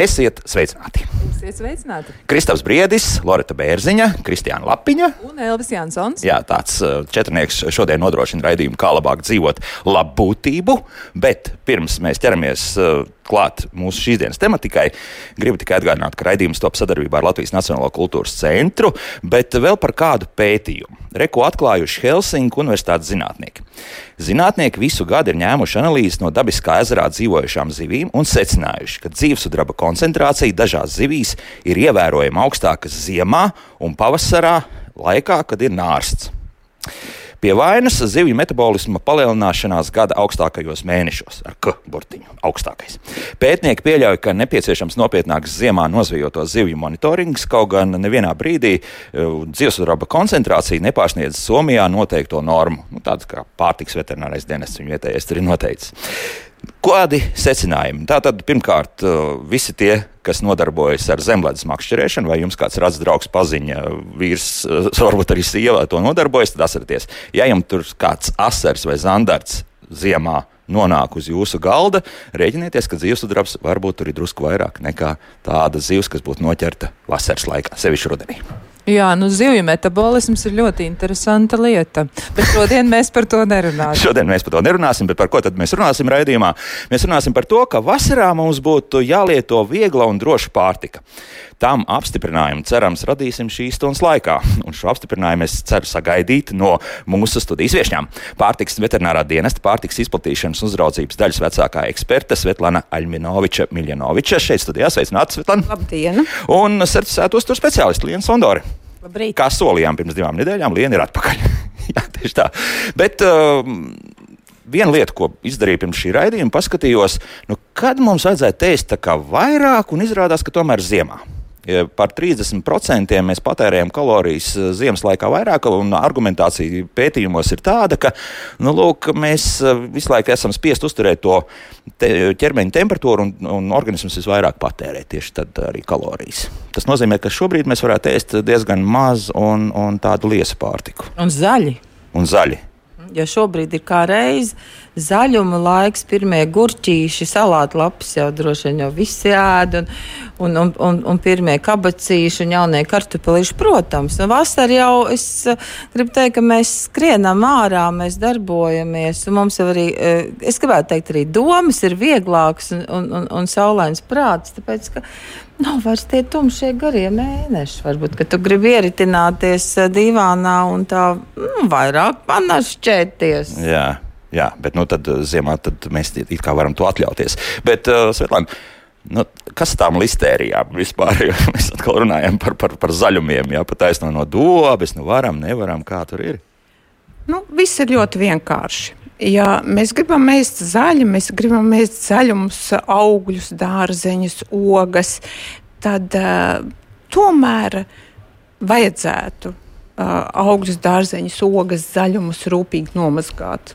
Esiet sveicināti! Esiet sveicināti! Kristaps Briedis, Lorita Bērziņa, Kristiāna Lapiņa un Elvis Jansons. Jā, tāds uh, četrnieks šodien nodrošina raidījumu, kā labāk dzīvot labbūtību, bet pirms mēs ķeramies uh, klāt mūsu šīsdienas tematikai. Gribu tikai atgādināt, ka raidījums top sadarbībā ar Latvijas Nacionālo kultūras centru, bet vēl par kādu pētījumu. Reku atklājuši Helsinku Universitātes zinātnieki. Zinātnieki visu gadu ir ņēmuši analīzes no dabiskā ezerā dzīvojušām zivīm un secinājuši, ka dzīvesudraba koncentrācija dažās zivīs ir ievērojami augstāka ziemā un pavasarā, laikā, kad ir nārsts. Pie vainas zivju metabolisma palielināšanās gada augstākajos mēnešos, ar K burtiņu augstākais. Pētnieki pieļauj, ka nepieciešams nopietnāks ziemā nozvejoto zivju monitorings, kaut gan nevienā brīdī uh, dzīvesudraba koncentrācija nepārsniedz Somijā noteikto normu. Nu, Tāds kā pārtiks veterinārais dienests viņu vietējais ir noteicis. Kādi secinājumi? Tātad, pirmkārt, visi tie, kas nodarbojas ar zemlētas makšķerēšanu, vai jums kāds redzams draugs, paziņa, vīrs, varbūt arī sieva to nodarbojas, tad atcerieties, ja jums tur kāds asars vai zandarts ziemā nonāk uz jūsu galda, rēķinieties, ka dzīvesudrabs varbūt tur ir drusku vairāk nekā tāda zivs, kas būtu noķerta vasaras laikā, sevišķi rudenī. Jā, nu zivju metabolisms ir ļoti interesanta lieta, bet šodien mēs par to nerunāsim. šodien mēs par to nerunāsim, bet par ko tad mēs runāsim raidījumā? Mēs runāsim par to, ka vasarā mums būtu jālieto viegla un droša pārtika. Tam apstiprinājumu cerams radīsim šīs stundas laikā, un šo apstiprinājumu es ceru sagaidīt no mūsu studijas viesņām. Pārtiks veterinārā dienesta pārtiks izplatīšanas uzraudzības daļas vecākā eksperte Svetlana Aļminoviča Miljanoviča šeit studijā. Sveicināti, Svetlana! Labdien! Un certificēta uzturu speciālists Lienu Sondori. Labrīt. Kā solījām pirms divām nedēļām, Liena ir atpakaļ. Jā, tieši tā. Bet uh, viena lieta, ko izdarīju pirms šī raidījuma, paskatījos, nu, kad mums vajadzētu ēst vairāk, un izrādās, ka tomēr ziemā. Par 30% mēs patērējam kalorijas uh, ziemas laikā vairāk, un argumentācija pētījumos ir tāda, ka nu, lūk, mēs uh, visu laiku esam spiest uzturēt to te, ķermeņa temperatūru, un, un organisms visvairāk patērē tieši tad arī kalorijas. Tas nozīmē, ka šobrīd mēs varētu ēst diezgan maz un, un tādu liesu pārtiku. Un zaļi. Un zaļi. Jo šobrīd ir kā reiz zaļuma laiks, pirmie gurķīši, salātu lapas jau droši vien jau visi ēd, un, un, un, un, un pirmie kabacīši un jaunie kartupelīši, protams. Un vasarā jau es uh, gribu teikt, ka mēs skrienam ārā, mēs darbojamies, un mums jau arī, uh, es gribētu teikt, arī domas ir vieglākas un, un, un, un saulains prāts, tāpēc, ka nav vairs tie tumšie garie mēneši. Varbūt, ka tu gribi ieritināties divānā un tā nu, vairāk panašķēties. Jā, jā, bet nu, tad ziemā tad mēs it kā varam to atļauties. Bet, uh, Svetlana, Nu, kas tām listērijām vispār? Mēs atkal runājam par, par, par zaļumiem, jau pat aizno no dobes, nu varam, nevaram, kā tur ir. Nu, viss ir ļoti vienkārši. Ja mēs gribam ēst zaļu, mēs gribam ēst zaļumus, augļus, dārzeņus, ogas, tad uh, tomēr vajadzētu uh, augļus, dārzeņus, ogas, zaļumus rūpīgi nomazgāt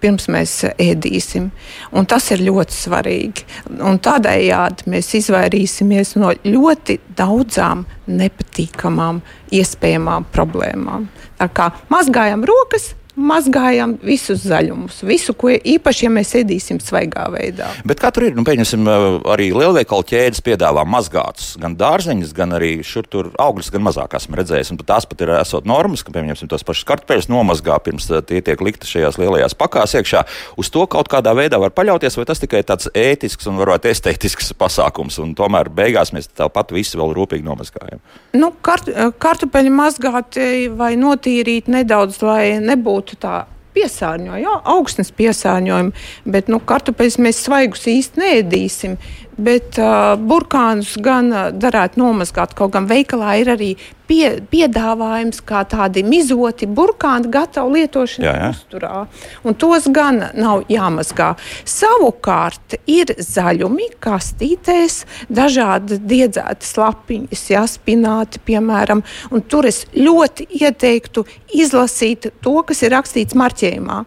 pirms mēs ēdīsim. Un tas ir ļoti svarīgi. Un tādējādi mēs izvairīsimies no ļoti daudzām nepatīkamām, iespējamām problēmām. Tā kā mazgājam rokas, mazgājam visus zaļumus. Visu, ko īpaši, ja mēs ēdīsim svaigā veidā. Bet kā tur ir? Nu, pieņemsim, arī lielveikalu ķēdes piedāvā mazgātus, gan dārzeņus, gan arī šur tur augļus, gan mazāk esmu redzējis. Un tās pat ir esot normas, ka, piemēram, tos pašus kartupeļus nomazgā pirms tie tiek likti šajās lielajās pakās iekšā. Uz to kaut kādā veidā var paļauties, vai tas tikai tāds ētisks un varbūt estētisks pasākums, un tomēr beigās mēs tāpat visu vēl rūpīgi nomazgājam. Nu, kart, kartupeļi mazgāt vai notīrīt nedaudz, lai nebūtu būtu tā piesārņojumi, jā, augstnes piesārņojumi, bet nu, kartupeļus mēs svaigus īsti neēdīsim. Bet uh, burkānus gan uh, darētu nomazgāt. Kaut gan veikalā ir arī pie, piedāvājums, kā tādi mizoti burkāni gatavi lietošanai uzturā. Un tos gan nav jāmazgā. Savukārt ir zaļumi, kastītēs, dažādi diedzētas lapiņas, jāspināti, piemēram. Un tur es ļoti ieteiktu izlasīt to, kas ir rakstīts marķējumā.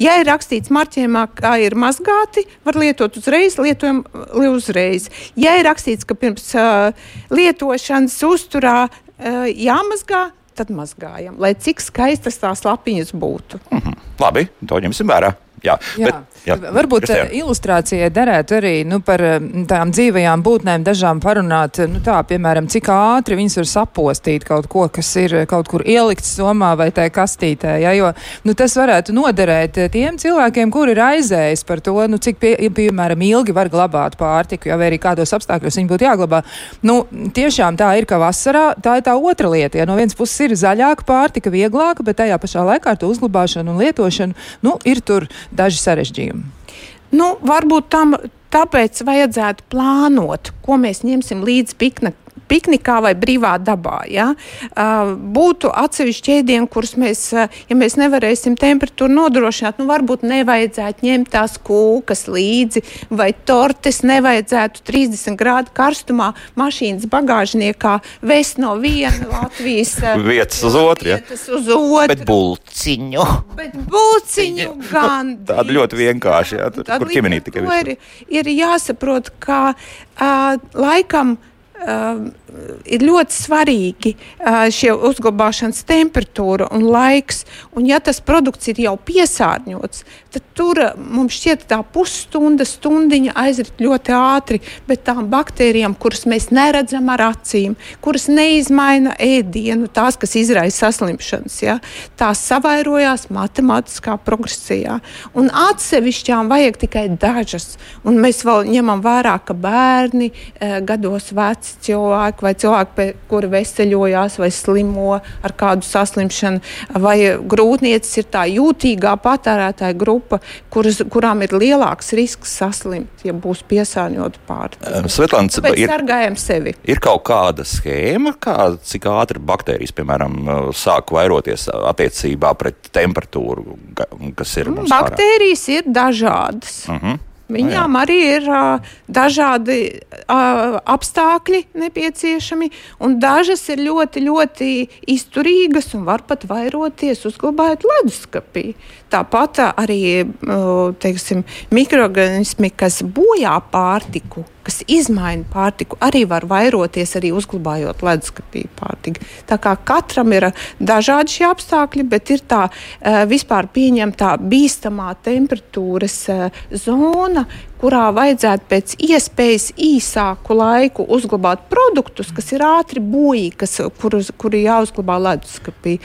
Ja ir rakstīts marķējumā, kā ir mazgāti, var lietot uzreiz, lietojam uzreiz. Ja ir rakstīts, ka pirms uh, lietošanas uzturā uh, jāmazgā, tad mazgājam, lai cik skaistas tās lapiņas būtu. Mm -hmm. Labi, to ņemsim vērā. Jā, Jā. bet, jā. Varbūt Kristijāna. eh, ilustrācijai derētu arī nu, par eh, tām dzīvajām būtnēm dažām parunāt, eh, nu, tā, piemēram, cik ātri viņas var sapostīt kaut ko, kas ir kaut kur ielikts somā vai tajā kastītē. Ja, jo nu, tas varētu noderēt tiem cilvēkiem, kuri ir aizējis par to, nu, cik, pie, piemēram, ilgi var glabāt pārtiku, ja, vai arī kādos apstākļos viņi būtu jāglabā. Nu, tiešām tā ir, ka vasarā tā ir tā otra lieta. Ja no vienas puses ir zaļāka pārtika, vieglāka, bet tajā pašā laikā ar to uzglabāšanu un lietošanu nu, ir tur daži sarežģījumi. Nu, varbūt tam tāpēc vajadzētu plānot, ko mēs ņemsim līdzi pikna, piknikā vai brīvā dabā. Ja? Būtu atsevišķi ēdieni, kurus mēs, ja mēs nevarēsim temperatūru nodrošināt, nu varbūt nevajadzētu ņemt tās kūkas līdzi, vai tortes nevajadzētu 30 grādu karstumā mašīnas bagāžniekā vest no viena Latvijas Vietas uz otru, ja? uz otru. Bet bulciņu. Bet būciņu gan. Tāda ļoti vienkārši, jā, tur, kur ķimenī tikai ir, ir jāsaprot, ka uh, laikam uh, ir ļoti svarīgi šie uzglabāšanas temperatūra un laiks. Un ja tas produkts ir jau piesārņots, tad tur mums šķiet tā pusstunda, stundiņa aizrit ļoti ātri. Bet tām baktērijām, kuras mēs neredzam ar acīm, kuras neizmaina ēdienu, tās, kas izraisa saslimšanas, ja, tās savairojās matemātiskā progresijā. Un atsevišķām vajag tikai dažas. Un mēs vēl ņemam vērā, ka bērni, gados veci cilvēki vai cilvēki, kuri veseļojās vai slimo ar kādu saslimšanu, vai grūtniecis ir tā jūtīgā patērētāja grupa, kuras, kurām ir lielāks risks saslimt, ja būs piesārņota pārtika. Svetlāns, ir, sargājam sevi. ir kaut kāda schēma, kā, cik ātri baktērijas, piemēram, sāk vairoties attiecībā pret temperatūru, kas ir mums? Baktērijas ir dažādas. Uh -huh. Viņām arī ir uh, dažādi uh, apstākļi nepieciešami, un dažas ir ļoti, ļoti izturīgas un var pat vairoties, uzglabājot leduskapī. Tāpat arī uh, teiksim, mikroorganismi, kas bojā pārtiku, kas izmaina pārtiku, arī var vairoties, arī uzglabājot leduskapī pārtiku. Tā kā katram ir uh, dažādi šie apstākļi, bet ir tā uh, vispār pieņemtā bīstamā temperatūras uh, zona, kurā vajadzētu pēc iespējas īsāku laiku uzglabāt produktus, kas ir ātri bojīgi, kuri jāuzglabā leduskapī.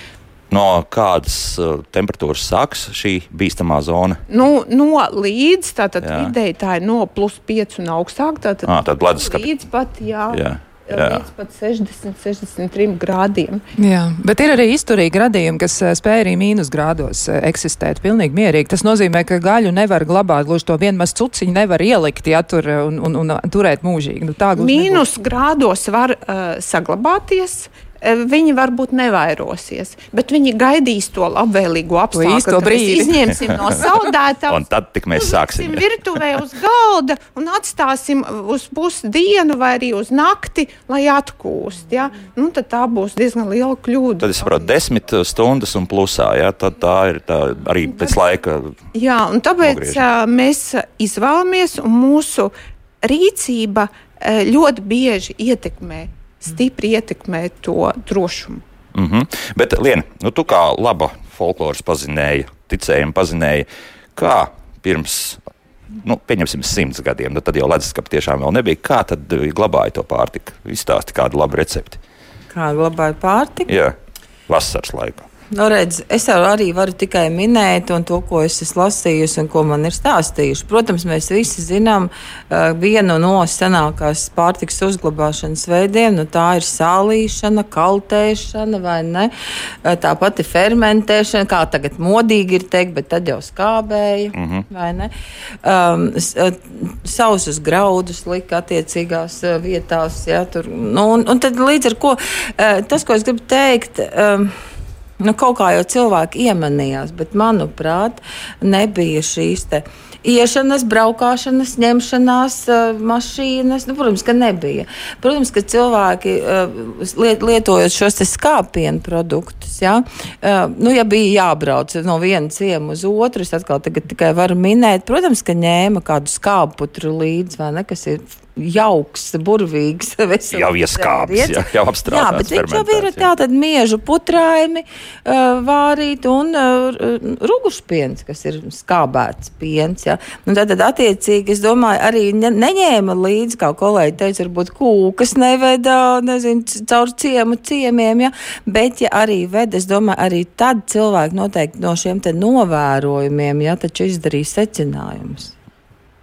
No kādas uh, temperatūras sāks šī bīstamā zona? Nu, no līdz tātad Jā. vidēji tā ir no plus 5 un augstāk. Tātad Ā, tad leduskapī. līdz pat, jā, Jā, jā. līdz pat 60, 63 grādiem. Jā, bet ir arī izturīgi radījumi, kas spēj arī mīnusgrādos eh, eksistēt pilnīgi mierīgi. Tas nozīmē, ka gaļu nevar glabāt, gluži to vienmaz cuciņu nevar ielikt, ja tur un, un, un turēt mūžīgi. Nu, gluži nebūs. Mīnus grādos var uh, saglabāties. Eh, Viņi varbūt nevairosies, bet viņi gaidīs to labvēlīgo apstākļu, kad mēs brīdi. izņemsim no Un saldētavas. tad tik mēs sāksim. Virtuvē uz galda un atstāsim uz pusdienu vai arī uz nakti, lai atkūst. Ja? Nu, tad tā būs diezgan liela kļūda. Tad es saprotu, desmit stundas un plusā. Jā, tad tā ir tā arī pēc laika. Jā, un tāpēc Nogriež. uh, mēs izvēlamies, un mūsu rīcība uh, ļoti bieži ietekmē, stipri ietekmē to drošumu. Mm -hmm. Bet, Liena, nu, tu kā laba folkloras pazinēja, ticējuma pazinēja, kā pirms, nu, pieņemsim, simts gadiem, nu, tad jau leduskapa tiešām vēl nebija. Kā tad glabāja to pārtiku? Izstāsti kādu labu recepti. Kā glabāja pārtiku? Jā, vasaras laikā. Nu, redz, es arī varu tikai minēt to, ko es esmu lasījusi un ko man ir stāstījuši. Protams, mēs visi zinām uh, vienu no senākās pārtiks uzglabāšanas veidiem. Nu, tā ir sālīšana, kaltēšana vai ne. Uh, tāpat ir fermentēšana, kā tagad modīgi ir teikt, bet tad jau skābēja. Mm -hmm. vai ne? Um, sausus graudus lika attiecīgās vietās. Ja, tur, nu, un, un tad līdz ar ko uh, tas, ko es gribu teikt. Um, Nu, kaut kā jau cilvēki iemanījās, bet, manuprāt, nebija šīs iešanas, braukšanas, ņemšanās, uh, mašīnas. Nu, protams, ka nebija. Protams, ka cilvēki liet, lietojot šos skāpienu produktus, ja, uh, nu, ja bija jābrauc no viena ciema uz otru, es atkal tikai varu minēt, protams, ka ņēma kādu skābputru līdzi, vai ne, kas ir jauks, burvīgs. Jau ieskāpis, jā, jau apstrādāts. Jā, bet viņš jau ir tātad miežu putraimi uh, vārīt un uh, rugušpiens, kas ir skābēts piens. Jā. Un tad, tad attiecīgi, es domāju, arī ne, neņēma līdzi, kā kolēģi teica, varbūt kūkas neveda, nezinu, caur ciemu ciemiem, jā. Bet, ja arī ved, es domāju, arī tad cilvēki noteikti no šiem te novērojumiem, jā, taču izdarīja secinājumus.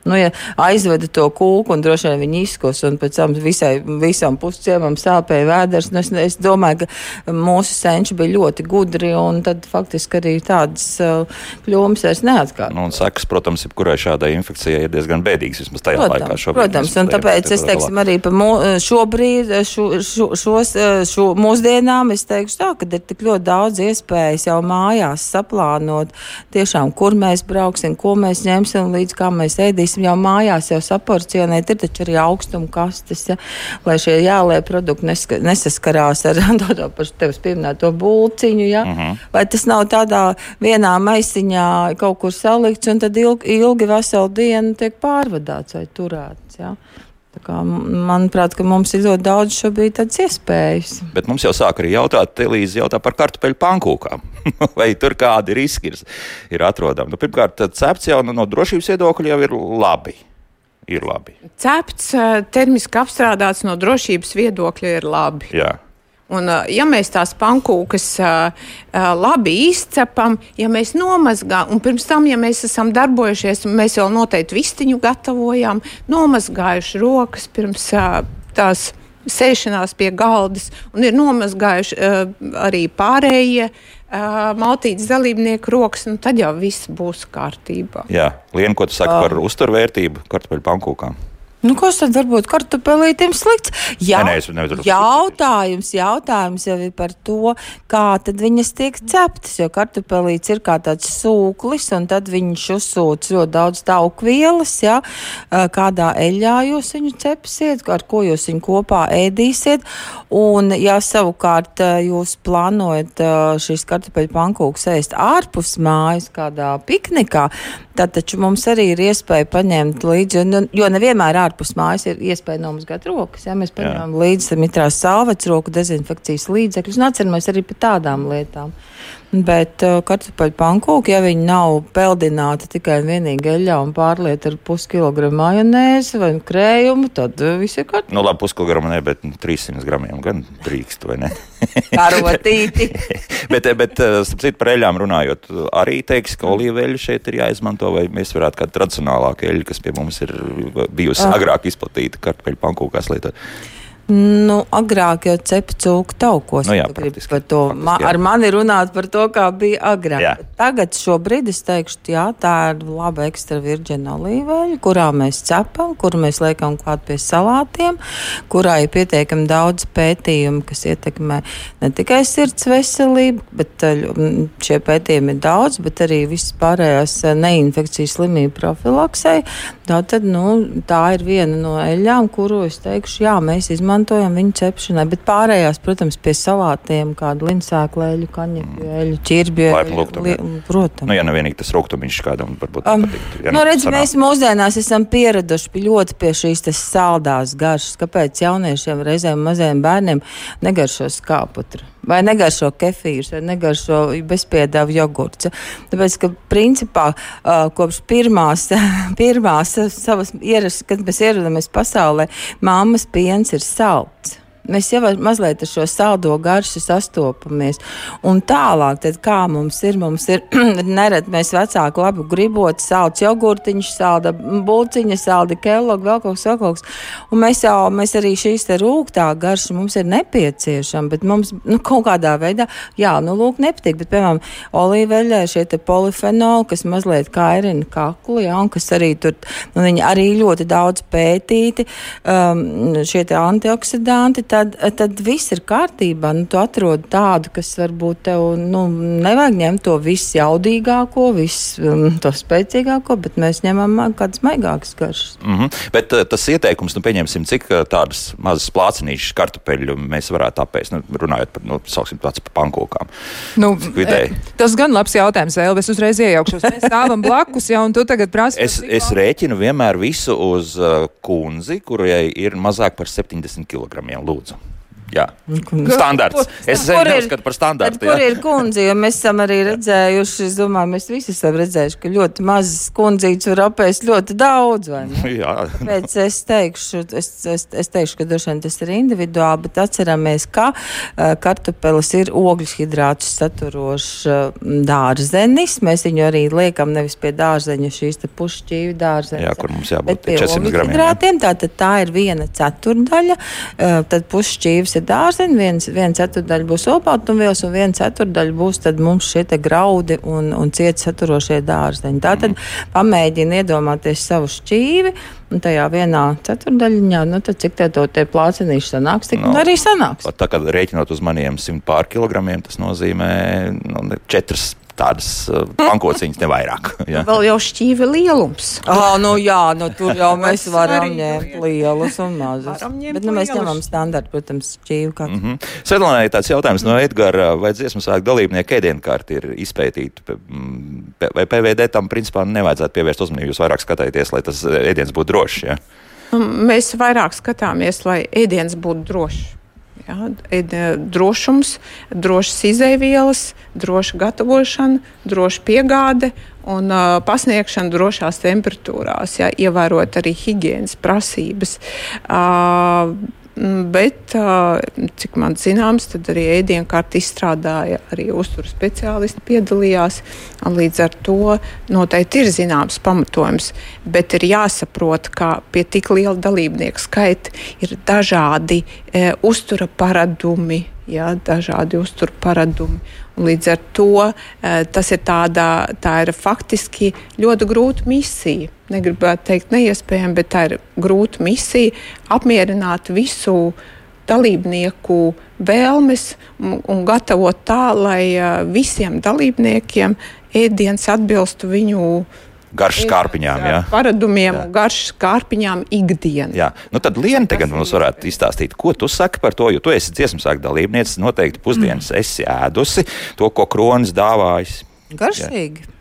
Nu, ja aizveda to kūku un droši vien viņi izkus, un pēc tam visai, visam pusciemam sāpēja vēders, nu es, es domāju, ka mūsu senči bija ļoti gudri, un tad faktiski arī tādas uh, kļūmes vairs neatkārt. Nu, un sekas, protams, jebkurai šādai infekcijai ir diezgan bēdīgas, vismaz tajā protams, laikā šobrīd. Protams, un tāpēc es teiksim arī par mū, šobrīd, šo, šo, šos, šo mūsdienām, es teikšu tā, ka ir tik ļoti daudz iespējas jau mājās saplānot tiešām, kur mēs brauksim, ko mēs ņemsim līdz kā mēs ēdīsim varēsim jau mājās jau saporcionēt. Ir taču arī augstuma kastes, ja, lai šie jālie produkti neska, nesaskarās ar to pašu tevis pieminēto bulciņu. Ja, mm -hmm. Lai tas nav tādā vienā maisiņā kaut kur salikts un tad ilgi, ilgi veselu dienu tiek pārvadāts vai turēts. Ja. Manuprāt, mums ir ļoti daudz šobrīd tādas iespējas. Bet mums jau sāk arī jautāt, Elīze jautā par kartupeļu pankūkām. vai tur kādi riski ir, ir atrodami. Nu, pirmkārt, cepts jau no drošības viedokļa jau ir labi. Ir labi. Cepts, eh, termiski apstrādāts no drošības viedokļa ir labi. Jā. Un, eh, ja mēs tās pankūkas uh, labi izcepam, ja mēs nomazgājam, un pirms tam, ja mēs esam darbojušies, mēs jau noteikti vistiņu gatavojām, nomazgājuši rokas pirms uh, tās sēšanās pie galdas, un ir nomazgājuši uh, arī pārējie uh, maltītes dalībnieku rokas, nu tad jau viss būs kārtībā. Jā, Lien, ko tu saki par uzturvērtību kartupeļu pankūkām? Nu, kas tad var būt kartupelītiem slikts? Jā, ne, nevaru jautājums, jautājums jau ir par to, kā tad viņas tiek ceptas, jo kartupelīts ir kā tāds sūklis, un tad viņš uzsūc ļoti daudz taukvielas, jā, kādā eļļā jūs viņu cepsiet, ar ko jūs viņu kopā ēdīsiet, un ja savukārt jūs plānojat šīs kartupeļu pankūkas ēst ārpus mājas kādā piknikā, tad taču mums arī ir iespēja paņemt līdzi, jo, jo nevienmēr ārpus mājas ir iespēja nomazgāt rokas. Ja? Mēs paņemam līdzi mitrās salvets, roku dezinfekcijas līdzekļus un atceramies arī par tādām lietām. Bet uh, kartupeļu pankūki, ja viņi nav peldināti tikai un vienīgi eļļā un pārliet ar puskilogramu majonēzi vai krējumu, tad uh, viss ir kārtībā. Nu, labi, puskilogramu ne, bet 300 gramiem gan drīkst, vai ne? Karotīti. bet, bet, uh, starp citu, par eļļām runājot, arī teiks, ka olīveļu šeit ir jāizmanto, vai mēs varētu kādu tradicionālāku eļļu, kas pie mums ir bijusi uh. agrāk izplatīta kartupeļu pankūkās lietot. Nu, agrāk jau cepa cūku taukos. Nu jā, par to. Ma, ar mani runāt par to, kā bija agrāk. Jā. Tagad šobrīd es teikšu, jā, tā ir laba ekstra virģina olīveļa, kurā mēs cepam, kuru mēs liekam klāt pie salātiem, kurā ir pietiekami daudz pētījumu, kas ietekmē ne tikai sirds veselību, bet eh, šie pētījumi ir daudz, bet arī visas pārējās eh, neinfekcijas slimību profilaksei. Tā, tad, nu, tā ir viena no eļļām, kuru es teikšu, jā, mēs izmantojam viņu cepšanai, bet pārējās, protams, pie salātiem, kādu linsēklu eļu, kaņepju eļu, čirbju eļu. Li, protams. Nu, ja nevienīgi tas rūktumiņš kādam varbūt um, patīk. Ja nu, redz, mēs mūsdienās esam pieraduši ļoti pie šīs saldās garšas. Kāpēc jauniešiem reizēm mazajiem bērniem negaršo skāputru? Vai negaršo kefīrs, vai negaršo bezpiedavu jogurts. Tāpēc, ka principā kopš pirmās, pirmās savas ierašanās, kad mēs ierodamies pasaulē, mammas piens ir salds. Mēs jau mazliet ar šo saldo garšu sastopamies. Un tālāk, tad kā mums ir, mums ir nereti mēs vecāki labi gribot salds jogurtiņš, salda bulciņa, salda kelogu, vēl kaut kas, vēl kaut kas. Un mēs jau, mēs arī šīs te rūgtā garša mums ir nepieciešama, bet mums, nu, kaut kādā veidā, jā, nu, lūk, nepatīk, bet, piemēram, olīveļai šie te polifenoli, kas mazliet kairina kaklu, jā, un kas arī tur, nu, viņi arī ļoti daudz pētīti, um, šie te antioksidanti, tad, tad viss ir kārtībā. Nu, tu atrod tādu, kas varbūt tev nu, nevajag ņemt to visjaudīgāko, vis, um, to spēcīgāko, bet mēs ņemam kādas maigākas garšas. Mm -hmm. Bet uh, tas ieteikums, nu, pieņemsim, cik uh, tādas mazas plācinīšas kartupeļu mēs varētu apēst, nu, runājot par, nu, sauksim, tāds par pankūkām. Nu, e, tas gan labs jautājums, vēl es uzreiz iejaukšos. Mēs stāvam blakus, ja, un tu tagad prasi. Es, es rēķinu vienmēr visu uz uh, kundzi, kurai ir mazāk par 70 kg. Lūdzu. So. Jā, standarts. Es ir- neuzskatu par standartu. Kur ir kundze? Jo mēs esam arī redzējuši, es domāju, mēs visi esam redzējuši, ka ļoti mazas kundzītes var apēst ļoti daudz. Jā, Tāpēc es teikšu, es, es, es teikšu, ka droši vien tas ir individuāli, bet atceramies, ka uh, kartupelis ir ogļu hidrātus saturošs uh, dārzenis. Mēs viņu arī liekam nevis pie dārzeņa, šīs pušķīvi dārzeņa. jā, kur mums jābūt Bet pie 400 gramiem. tātad tā ir viena ceturdaļa. Uh, tad pušķīvis ir dārzeņi, viens, viena ceturdaļa būs olbaltumvielas un viena ceturdaļa būs tad mums šie graudi un, un cieti saturošie dārzeņi. Tātad Mhm. pamēģini iedomāties savu šķīvi. Un tajā vienā ceturdaļā, nu tad cik te to tie plācenīši sanāks, tik No. no. arī sanāks. Tā kā rēķinot uz maniem 100 pār kilogramiem, tas nozīmē nu, četras tādas uh, pankociņas, ne vairāk. Jā. Vēl jau šķīvi lielums. Oh, nu jā, nu tur jau mēs varam ņemt lielus un mazus. Bet nu, mēs ņemam standartu, protams, šķīvi katru. Mm -hmm. Svetlānai tāds jautājums no Edgara, vai dziesmu svētku dalībnieku ēdienkārti ir izpētīta, P- mm, vai PVD tam principā nevajadzētu pievērst uzmanību, jūs vairāk skatāties, lai tas ēdiens būtu drošs, ja? Mēs vairāk skatāmies, lai ēdiens būtu drošs. Jā, ēd- drošums, drošas izēvielas, droša gatavošana, droša piegāde un uh, pasniegšana drošās temperatūrās, jā, ievērot arī higiēnas prasības. Uh, Bet, uh, cik man zināms, tad arī ēdienkārti izstrādāja arī uzturu speciālisti piedalījās. Līdz ar to noteikti ir zināms pamatojums, bet ir jāsaprot, ka pie tik liela dalībnieku skaita ir dažādi e, uztura paradumi. Jā, dažādi uzturu paradumi. Un līdz ar to e, tas ir tāda, tā ir faktiski ļoti grūta misija. Negribētu teikt neiespējami, bet tā ir grūta misija apmierināt visu dalībnieku vēlmes un, un gatavot tā, lai visiem dalībniekiem ēdiens atbilstu viņu Garš skārpiņām, jā. paradumiem Jā. garšas kārpiņām ikdienā. Jā, nu tad Liena tagad mums varētu izstāstīt, ko tu saki par to, jo tu esi dziesmu sākuma dalībniece, noteikti pusdienas esi ēdusi to, ko kronis dāvājis. Garšīgi.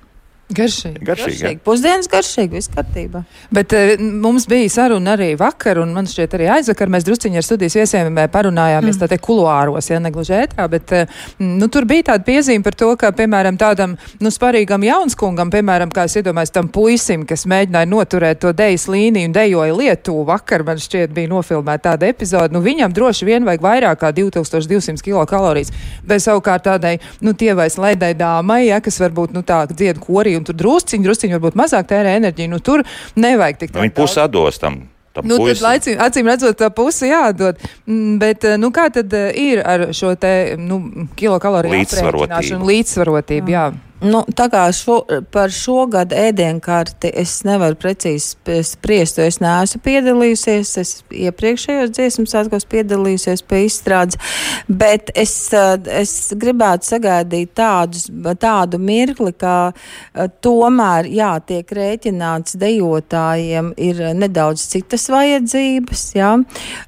Garšīgi. Garšīgi. Garšīgi. Pusdienas garšīgi, viss kārtībā. Bet uh, mums bija saruna arī vakar, un man šķiet, arī aizvakar mēs drusciņi ar studijas viesiem eh, parunājāmies mm. tādā kuluāros, ja negluži ētrā, bet uh, nu, tur bija tāda piezīme par to, ka, piemēram, tādam nu, sparīgam jaunskungam, piemēram, kā es iedomājos tam puisim, kas mēģināja noturēt to dejas līniju un dejoja Lietuvu, vakar man šķiet bija nofilmēta tāda epizode, nu viņam droši vien vajag vairāk kā 2200 kilokalorijas, bet savukārt tādai, nu, tievais laidai dāmai, ja, kas varbūt, nu, tā dzied korī un tur drusciņi, drusciņi varbūt mazāk tērē enerģiju, nu, tur nevajag tik Nu, Viņa pusi atdos tam. tam Nu, tad, puisim. laicī, acīm redzot, tā puse jādod. Mm, Bet, eh, nu, kā tad eh, ir ar šo te, nu, kilokaloriju Līdzsvarotību. Līdzsvarotību, jā. Nu, tā kā šo, par šo gadu ēdienkarti es nevaru precīzi sp- spriest, jo es neesmu piedalījusies. Es iepriekšējos dziesmu svētkos piedalījusies pie izstrādes, bet es, es gribētu sagaidīt tādus, tādu mirkli, ka eh, tomēr, jā, tiek rēķināts dejotājiem ir nedaudz citas vajadzības, jā.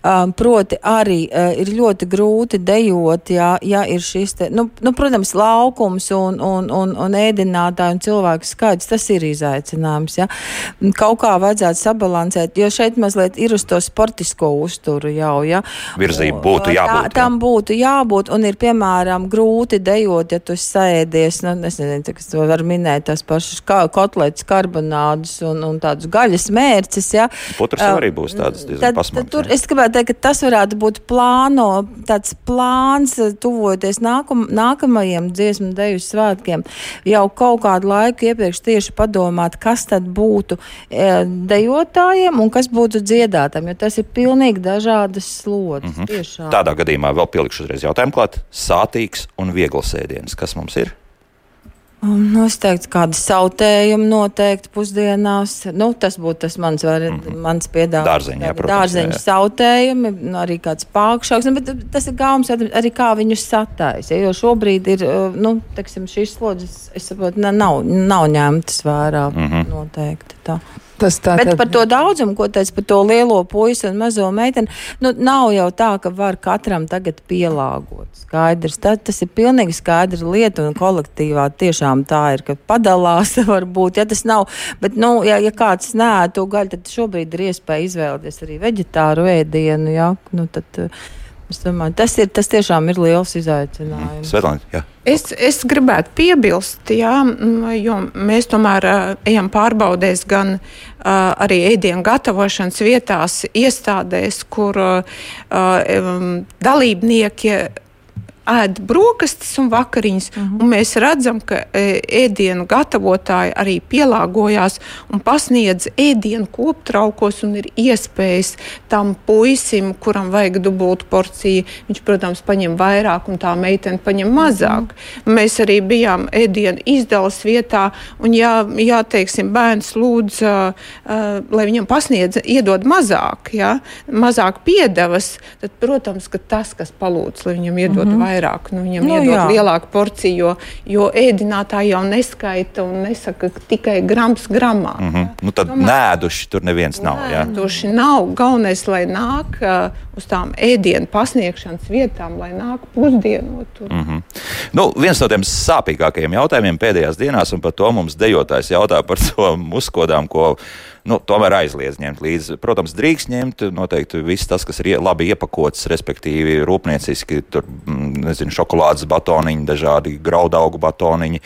Um, Proti arī eh, ir ļoti grūti dejot, ja, ja ir šis, te, nu, nu, protams, laukums un, un, un, un ēdinātāju un cilvēku skaits, tas ir izaicinājums. Ja? Kaut kā vajadzētu sabalansēt, jo šeit mazliet ir uz to sportisko uzturu jau. Ja? Virzība būtu jābūt, jā. Tā, tam būtu jābūt, un ir, piemēram, grūti dejot, ja tu sēdies, nu, es nezinu, es to varu minēt, tās pašas kā, kotletes, karbonādus un, un tādus gaļas mērces. Ja? Putras Uh, arī būs tādas diezgan pasmagas. tur jā. es gribētu teikt, ka tas varētu būt plāno, tāds plāns, eh, tuvojoties nākam, nākamajiem dziesmu deju svētkiem. Jau kaut kādu laiku iepriekš tieši padomāt, kas tad būtu e, dejotājiem un kas būtu dziedātājiem, jo tas ir pilnīgi dažādas slodzes. Mm -hmm. Mhm. Tādā gadījumā vēl pielikšu uzreiz jautājumu klāt. Sātīgs un viegls ēdiens. Kas mums ir? Es teiktu, kāda sautējuma noteikti pusdienās. Nu, tas būtu tas mans, var, mm -hmm. mans piedāvājums. Dārzeņi, jā, protams, Dārzeņu jā, jā. sautējumi, nu, arī kāds pākšāks. Nu, bet tas ir gaumas arī kā viņus sataisa. Jo šobrīd ir, uh, nu, teiksim, šīs slodzes, es saprotu, na- nav, nav ņemtas vērā mm -hmm. noteikti. Tā. Tas tā Bet par to daudzumu, ko teica par to lielo puisi un mazo meiteni, nu, nav jau tā, ka var katram tagad pielāgot. Skaidrs, tā, tas ir pilnīgi skaidra lieta, un kolektīvā tiešām tā ir, ka padalās varbūt, ja tas nav. Bet, nu, ja, ja kāds nē, to gaļu, tad šobrīd ir iespēja izvēlēties arī veģetāru ēdienu. Ja? Nu, tad, eh, es domāju, tas, ir, tas tiešām ir liels izaicinājums. Svetlana, jā. Es, es gribētu piebilst, jā, jo mēs tomēr uh, ejam pārbaudēs gan uh, arī ēdienu gatavošanas vietās, iestādēs, kur uh, um, dalībnieki ēd brokastis un vakariņas. Uh -huh. un mēs redzam, ka e, ēdienu gatavotāji arī pielāgojās un pasniedz ēdienu koptraukos un ir iespējas tam puisim, kuram vajag dubultu porciju. Viņš, protams, paņem vairāk un tā meitene paņem mazāk. Uh -huh. Mēs arī bijām ēdienu izdales vietā un jā, jā teiksim, bērns lūdz, uh, uh, lai viņam pasniedz, iedod mazāk, ja? mazāk piedevas, tad, protams, ka tas, kas palūdz, lai viņam iedod uh -huh. vairāk, nu, viņam Nu, nu, iedod jā. lielāku porciju, jo, jo ēdinātāji jau neskaita un nesaka ka tikai grams gramā. Mm Mhm. Nu, tad nēduši tur neviens nav. Jā. Tuši nav galvenais, lai nāk uh, uz tām ēdienu pasniegšanas vietām, lai nāk pusdienot. tur. Mm. Nu, viens no tiem sāpīgākajiem jautājumiem pēdējās dienās, un par to mums dejotājs jautā par to muskodām, ko nu, tomēr aizliedz ņemt līdzi. Protams, drīkst ņemt noteikti viss tas, kas ir labi iepakots, respektīvi rūpnieciski, tur, mm, nezinu, šokolādes batoniņi, dažādi graudaugu batoniņi,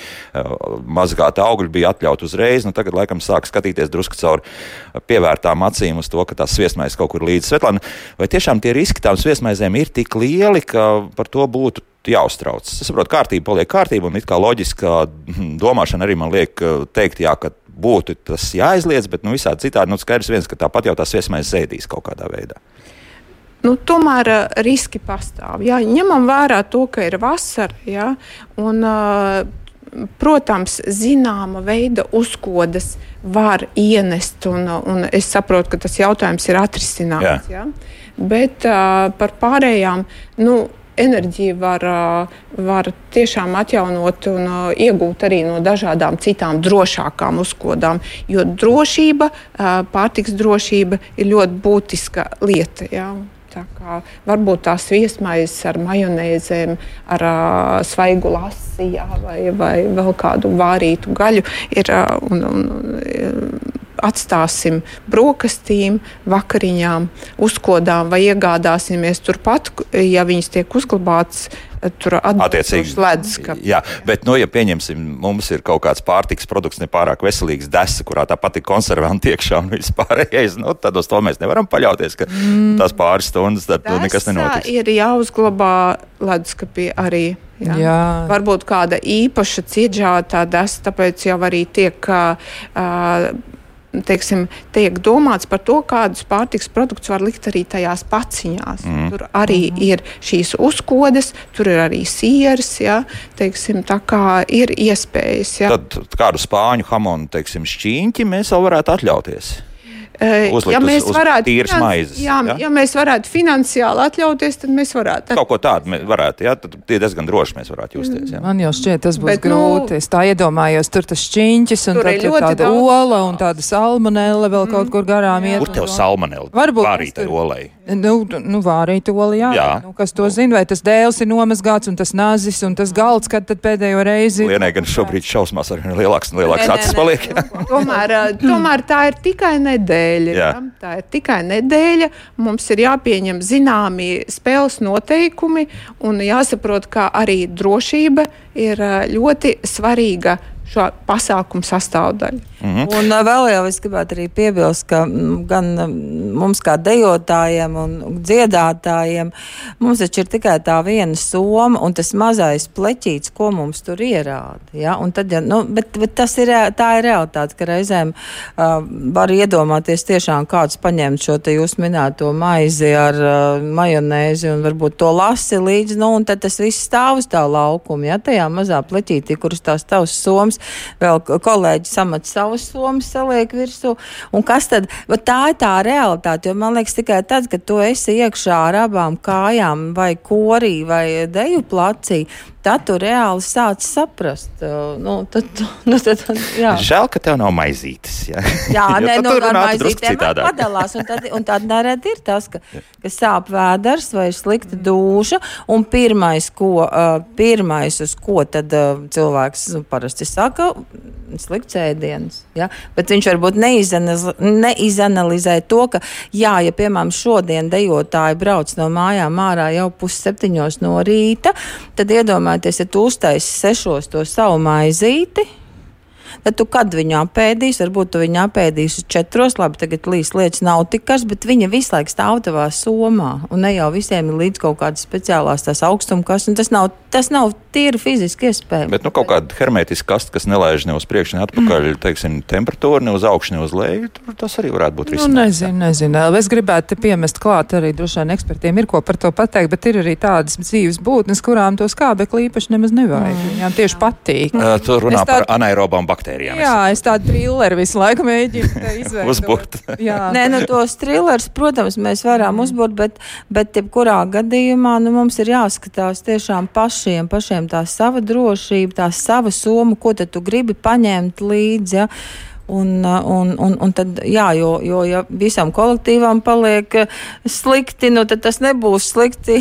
mazgāti augļi bija atļauti uzreiz. Nu, tagad, laikam, sāk skatīties drusku caur pievērtām acīm uz to, ka tās sviestmaizes kaut kur līdzi. Svetlana, vai tiešām tie riski tām sviestmaizēm ir tik lieli, ka par to būtu jāuztrauc. Es saprotu, kārtība paliek kārtība, un it kā loģiskā hm, domāšana arī man liek teikt, jā, ka būtu tas jāaizliedz, bet nu, visādi citādi nu, skaidrs viens, ka tāpat jau tās viesmais zēdīs kaut kādā veidā. Nu, tomēr uh, riski pastāv. Jā, ņemam vērā to, ka ir vasara. Jā, un, uh, protams, zināma veida uzkodas var ienest, un, un es saprotu, ka tas jautājums ir atrisināts. Jā. Bet uh, par pārējām. Nu, Enerģiju var, var tiešām atjaunot un iegūt arī no dažādām citām drošākām uzkodām. Jo drošība, pārtiks drošība ir ļoti būtiska lieta. Jā. Tā kā varbūt tās viesmaizes ar majonēzēm, ar uh, svaigu lasiju vai, vai vēl kādu vārītu gaļu ir. Uh, un, un, Atstāsim brokastīm, vakariņām, uzkodām vai iegādāsimies turpat, ja viņas tiek uzglabātas tur attiecīgi ledusskapī. Jā, bet, nu, ja pieņemsim, mums ir kaut kāds pārtiks produkts, nepārāk veselīgs desa, kurā tāpat ir konservanti iekšā un viss pārējais, nu, tad uz to mēs nevaram paļauties, ka mm. tās pāris stundas tad Desa nekas nenotiks. Ir jāuzglabā leduskapī arī. Jā. Jā. Varbūt kāda īpaša ciedžātā desa, tāpēc jau arī tiek. Uh, teiksim, tiek domāts par to, kādus pārtiks produktus var likt arī tajās paciņās. Mm. Tur arī mm. ir šīs uzkodas, tur ir arī sieras, ja, teiksim, tā kā ir iespējas. Ja. Tad kādu spāņu hamonu, teiksim, šķīņķi mēs vēl varētu atļauties. Uzlikt ja mēs uz, uz varētu, tīras maizes, jā, ja? ja mēs varētu finansiāli atļauties, tad mēs varētu. Kaut ko tādu mēs varētu, jā, tad tie diezgan droši mēs varētu justies. Jā. Man jau šķiet, tas būs Bet, Bet, grūti. Nu, es tā iedomājos, tur tas šķiņķis un Tur tad ir tāda daudz ola un tāda salmonella vēl kaut kur garām iet. Kur tev salmonella? Varbūt Vārītai tas tur- olai. Nu, nu vārīta ola, jā. Jā. Nu, kas to zina, vai tas dēls ir nomazgāts un tas nazis un tas galds, kad tad pēdējo reizi. Lienai gan šobrīd šausmās ar vien lielāks un lielāks acis paliek. jā. Tomēr, ā, tomēr tā ir tikai nedēļa. Jā. Ja? Tā ir tikai nedēļa. Mums ir jāpieņem zināmi spēles noteikumi un jāsaprot, ka arī drošība ir ļoti svarīga šo pasākumu sastāvdaļa. Mm -hmm. Un uh, vēl jau es gribētu arī piebilst, ka mm, gan mm, mums kā dejotājiem un dziedātājiem mums taču ir tikai tā viena soma un tas mazais pleķīts, ko mums tur ierāda. Ja? Un tad, ja, nu, bet, bet tas ir, tā ir realitāte, ka reizēm uh, var iedomāties tiešām kāds paņemt šo te jūs minēto maizi ar uh, majonēzi un varbūt to lasi līdzi, nu, un tad tas viss stāv uz tā laukuma, ja tajā mazā pleķītī, kuras tās tavs somas, vēl kolēģi samat savas somas saliek virsū. Un kas tad? Bet tā ir tā realitāte. Jo man liekas, tikai tad, kad tu esi iekšā ar abām kājām, vai korī, vai deju placī, tad tu reāli sāc saprast. Uh, nu, tad, nu, tad, jā. Žēl, ka tev nav maizītes. Jā, jā nē, nu, ar maizītēm padalās. Un tad, un tad nereti ir tas, ka, ka sāp vēders vai ir slikta dūša. Un pirmais, ko, uh, pirmais uz ko tad uh, cilvēks nu, parasti saka, slikts ēdiens. Ja? Bet viņš varbūt neizanalizē, neizanalizē to, ka, jā, ja piemēram šodien dejotāji brauc no mājām ārā jau pusseptiņos no rīta, tad iedomājieties, iedomājieties, ja tu uztaisi sešos to savu maizīti, tad tu kad viņu apēdīsi, varbūt tu viņu apēdīsi četros, labi, tagad līs lietas nav tikas, bet viņa visu laiku stāv tavā somā, un ne jau visiem ir līdz kaut kādas speciālās tās augstumkas, un tas nav, tas nav tīri fiziski iespējams. Bet, nu, kaut kāda hermētiska kasta, kas nelaiž ne uz priekšu, ne atpakaļ, mm. teiksim, temperatūru, ne uz augšu, ne uz leju, tur tas arī varētu būt risinājums. Nu, nezinu, nezinu. Es gribētu piemest klāt arī droši vien ekspertiem ir ko par to pateikt, bet ir arī tādas dzīves būtnes, kurām to skābekli īpaši nemaz nevajag. Mm. Viņām tieši patīk. Uh, tur runā tād... par anaerobām baktērijām. Jā, es tādu trilleru visu laiku mēģinu izveidot. uzbūrt. Nē, nu tos trillerus, protams, mēs varam mm. uzbūrt, bet, bet jebkurā gadījumā nu, mums ir jāskatās tiešām pašiem, pašiem tā sava drošība, tā sava soma, ko tad tu gribi paņemt līdzi. Ja? Un, un, un, un tad, jā, jo, jo ja visam kolektīvam paliek slikti, nu, tad tas nebūs slikti.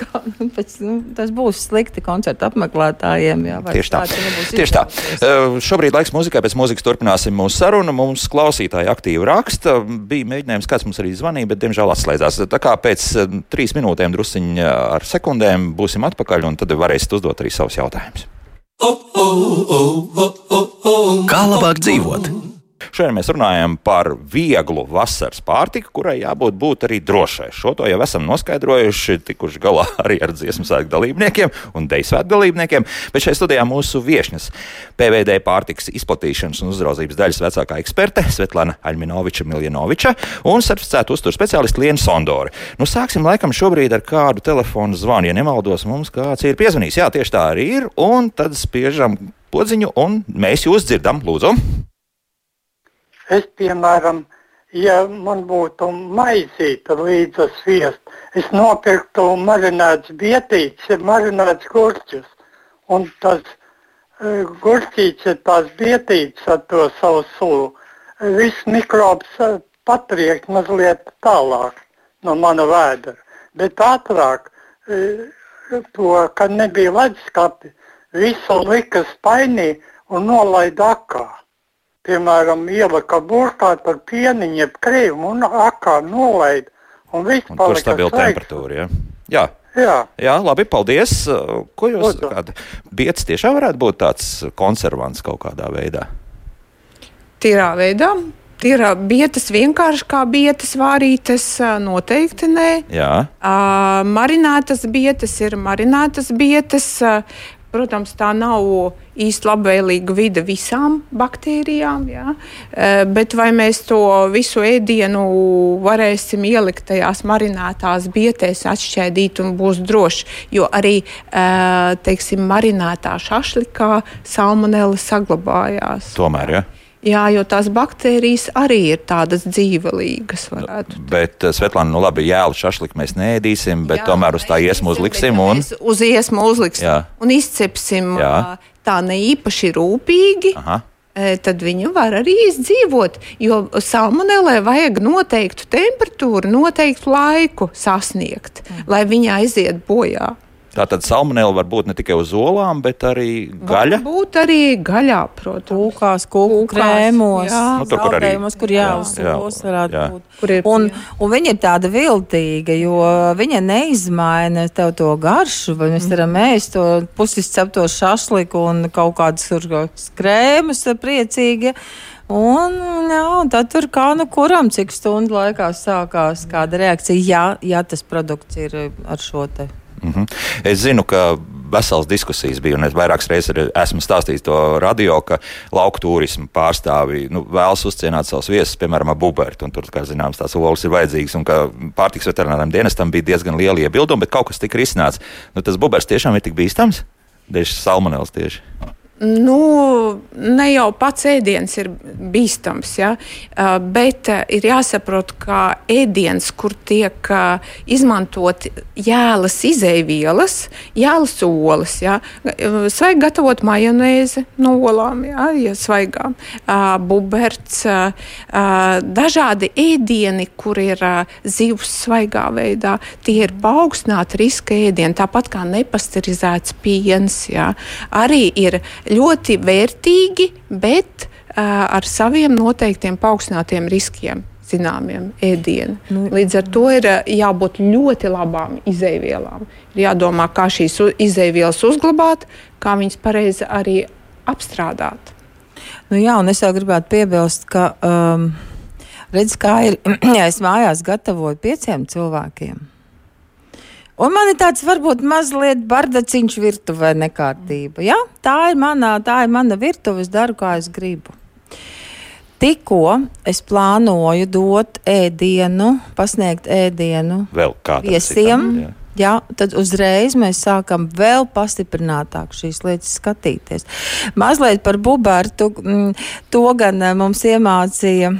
Pēc, nu, tas būs slikti koncertu apmeklētājiem. Jā, Tieši tā. Tieši tā. Uh, šobrīd laiks muzikai, pēc muzikas turpināsim mūsu sarunu. Mums klausītāji aktīvi raksta. Bija mēģinājums, kāds mums arī zvanīja, bet diemžēl atslēdzās. Tā kā pēc uh, trīs minūtēm drusciņā ar sekundēm būsim atpakaļ, un tad varēsiet uzdot arī savus jautājumus. Kā labāk dzīvot? Šodien mēs runājam par vieglu vasaras pārtiku, kurai jābūt būt arī drošai. Šo to jau esam noskaidrojuši, tikuši galā arī ar dziesmu svētku dalībniekiem un deju svētku dalībniekiem. Bet šajā studijā mūsu viesņas PVD pārtikas izplatīšanas un uzraudzības daļas vecākā eksperte Svetlana Aļminoviča Miljanoviča un certificēta uzturu speciālista Liena Sondori. Nu, sāksim laikam šobrīd ar kādu telefonu zvanu. Ja nemaldos, mums kāds ir piezvanījis. Jā, tieši tā arī ir. Un tad spiežam podziņu un mēs jūs dzirdam. Lūdzu! Es, piemēram, ja man būtu maizīte līdz ar sviestu, es nopirktu marinētas bietītes, marinētas gurķus. Un tas uh, gurķīts ir tās bietītes ar to savu sulu. Viss mikrobs uh, patriekt mazliet tālāk no mana vēdera. Bet ātrāk uh, to, kad nebija leduskapi, visu lika spainī un nolaida akā piemēram, ielika burkā ar pieniņu, jeb krējumu un akā nolaida. Un viss palika. Tur stabila temperatūra, ja? Jā. Jā. Jā, labi, paldies. Ko jūs sakāt? Biets tiešām varētu būt tāds konservants kaut kādā veidā? Tīrā veidā. Ir bietas vienkārši kā bietas vārītas, noteikti nē. Jā. Uh, marinētas bietas ir marinētas bietas. Protams, tā nav īsti labvēlīga vide visām baktērijām, jā. E, bet vai mēs to visu ēdienu varēsim ielikt tajās marinētās bietēs, atšķēdīt un būs droši? Jo arī e, teiksim, marinētā šašlikā salmonella saglabājās. Tomēr, jā. Ja? Jā, jo tās baktērijas arī ir tādas dzīvelīgas. Bet, eh, Svetlana, nu labi, jēlu šašliku mēs neēdīsim, bet Jā, tomēr uz tā iesmu uzliksim. Un... Uz iesmu uzliksim Jā. un izcepsim Jā. tā ne īpaši rūpīgi. Aha tad viņu var arī izdzīvot. Jo salmonellai vajag noteiktu temperatūru, noteiktu laiku sasniegt, mm. lai viņa aiziet bojā. Tātad salmonella var būt ne tikai uz olām, bet arī gaļa. Būt arī gaļā, protams. Kūkās, kūku krēmos, jā. Nu, tur, kur arī- kur jā, Jā, uz jā, tos varētu jā. būt. Kur ir, Un, un viņa ir tāda viltīga, jo viņa neizmaina tev to garšu. vai Mēs varam ēst to pusizcepto šašliku un kaut kādas tur krēmus priecīgi. Un, jā, un tad tur kā nu kuram, cik stundu laikā sākās kāda reakcija, ja, ja tas produkts ir ar šo te. Mhm. Es zinu, ka vesels diskusijas bija, un es vairākas reizes esmu stāstījis to radio, ka lauku turismu pārstāvji nu, vēlas uzcienāt savus viesus, piemēram, bubertu. un Tur, kā zināms, tās olas ir vajadzīgas, un ka pārtiks veterināriem dienestam bija diezgan liela iebilduma, bet kaut kas tika risināts. Nu, tas bubers tiešām ir tik bīstams? Tieši salmonēls tieši. Nu, ne jau pats ēdiens ir bīstams, ja? bet ir jāsaprot, ka ēdiens, kur tiek izmantot jēlas izēvielas, jēlas olas, ja? Svaigi gatavot majonēzi no olām, ja, ja svaigām, buberts, dažādi ēdieni, kur ir zivs svaigā veidā, tie ir paaugstināti riska ēdieni, tāpat kā nepasterizēts piens, ja? arī ir ļoti vērtīgi, bet uh, ar saviem noteiktiem paaugstinātiem riskiem. Zināmiem ēdieniem. Nu, Līdz ar to ir uh, jābūt ļoti labām izēvielām. Ir jādomā, kā šīs izēvielas uzglabāt, kā viņas pareizi arī apstrādāt. Nu, jā, un es jau gribētu piebilst, ka um, redz, kā ir, ja es mājās gatavoju pieciem cilvēkiem. Un man ir tāds varbūt mazliet bardaciņš virtuvē nekārtība. Ja? Tā, ir manā, tā ir mana virtuve, es daru, kā es gribu. Tikko es plānoju dot ēdienu, pasniegt ēdienu Vēl kādam viesiem. citam, jā. Jā, tad uzreiz mēs sākam vēl pastiprinātāk šīs lietas skatīties. Mazliet par Bubertu. mm, To gan eh, mums iemācīja.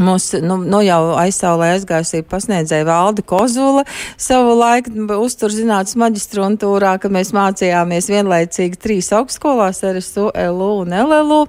Mums nu, nu jau aizsaulē aizgājusī pasniedzēja Valda Kozula savu laiku uzturzinātnes maģistrantūrā, kad mēs mācījāmies vienlaicīgi trīs augstskolās, RSU, LU un LLU.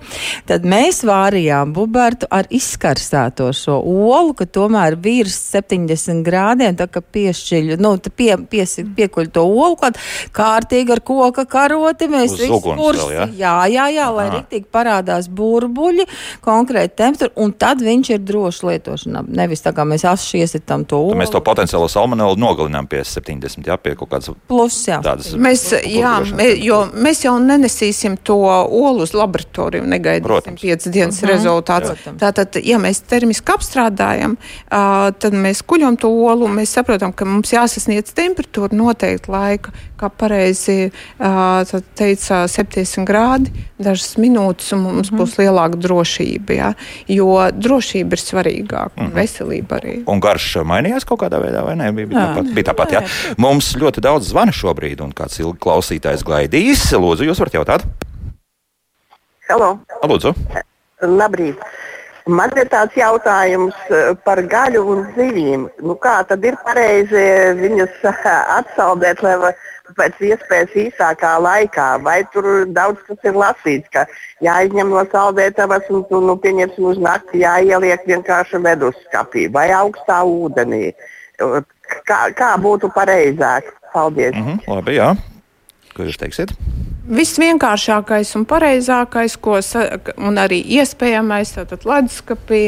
Tad mēs vārījām bubertu ar izskarsēto šo olu, ka tomēr virs 70 grādiem, tā kā piešķiļu, nu, tā pie, pies, piekuļ to olu, kad kārtīgi ar koka karoti mēs visu kursi- vēl, ja? Jā, jā, jā, lai Aha. riktīgi parādās burbuļi, konkrēti temperatūra, un tad viņš ir drošs lietošanā. Nevis tā kā mēs aši iesitām to olu. mēs to potenciālo salmonelu nogalinām pie 70, jā, pie kaut kādas Plus, jā. tādas. Mēs, jā, mē, jo mēs jau nenesīsim to olu uz laboratoriju, negaidīsim Protams. piecas dienas Mhm. rezultātus. Protams. Tātad, ja mēs termiski apstrādājam, uh, tad mēs kuļam to olu mēs saprotam, ka mums jāsasniedz temperatūra noteikti laika, kā pareizi teica 70 grādi, dažas minūtes, un mums Mhm. būs lielāka drošība. Ja? Jo drošība ir svarīgāka un Mhm. veselība arī. Un garš mainījās kaut kādā veidā, vai ne? Bija, bija Jā. tāpat, bija tāpat jā. Mums ļoti daudz zvana šobrīd, un kāds ilgi klausītājs gaidīs. Lūdzu, jūs varat jautāt? Halo, Lūdzu. labrīt. Man ir tāds jautājums par gaļu un zivīm. Nu, kā tad ir pareizi viņus atsaldēt, lai pēc iespējas īsākā laikā? Vai tur daudz kas ir lasīts, ka jāizņem no saldētavas un, un nu, pieņemsim uz nakti jāieliek vienkārši meduskapī vai augstā ūdenī? Kā, kā būtu pareizāk? Paldies! Mhm, labi, jā. Ko jūs teiksiet? Visvienkāršākais un pareizākais, ko sa, un arī iespējamais, tātad leduskapī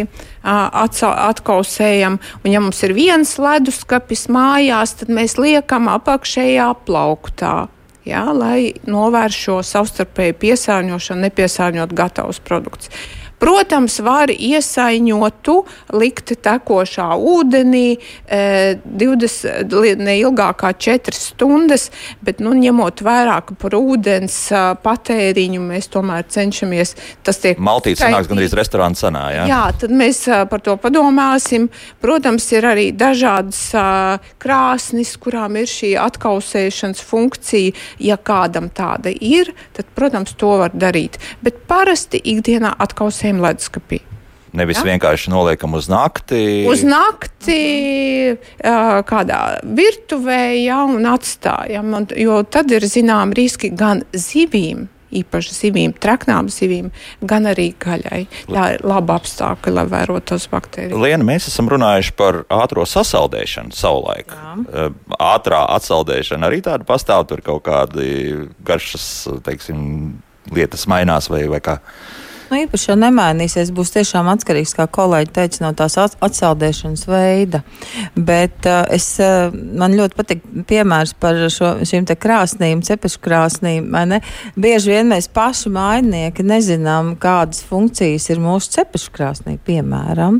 atsa- atkausējam. Un, ja mums ir viens leduskapis mājās, tad mēs liekam apakšējā plauktā. Jā, lai novērstu šo savstarpēju piesārņošanu, nepiesārņot gatavus produktus. Protams, var iesaiņotu, likt tekošā ūdenī e, 20, li- ne ilgāk kā 4 stundas, bet nu, ņemot vērā, ka par ūdens patēriņu mēs tomēr cenšamies. Tas tiek Maltīte sanāks gandrīz restorāna cenā, jā? Jā, tad mēs par to padomāsim. Protams, ir arī dažādas krāsnis, kurām ir šī atkausēšanas funkcija. Ja kādam tāda ir, tad, protams, to var darīt. Bet parasti ikdienā atkausējam leduskapī. Nevis Jā. vienkārši noliekam uz nakti. Uz nakti ā, kādā virtuvē jau un atstājam, un, jo tad ir zinām riski gan zivīm. īpaši zivīm, traknām zivīm, gan arī gaļai. Tā ir laba apstākļa, lai vērotu tos baktērijas. Liena, mēs esam runājuši par ātrā sasaldēšanu savulaik. Jā. Ātrā atsaldēšana arī tāda pastāv, tur kaut kādi garšas, teiksim, lietas mainās vai, vai kā. Nu, īpaši jau nemainīsies. Būs tiešām atkarīgs, kā kolēģi teica, no tās atsaldēšanas veida. Bet uh, es, uh, man ļoti patīk piemērs par šo, šīm krāsnīm, cepešu krāsnīm. Bieži vien mēs paši mājnieki nezinām, kādas funkcijas ir mūsu cepešu krāsnī, piemēram.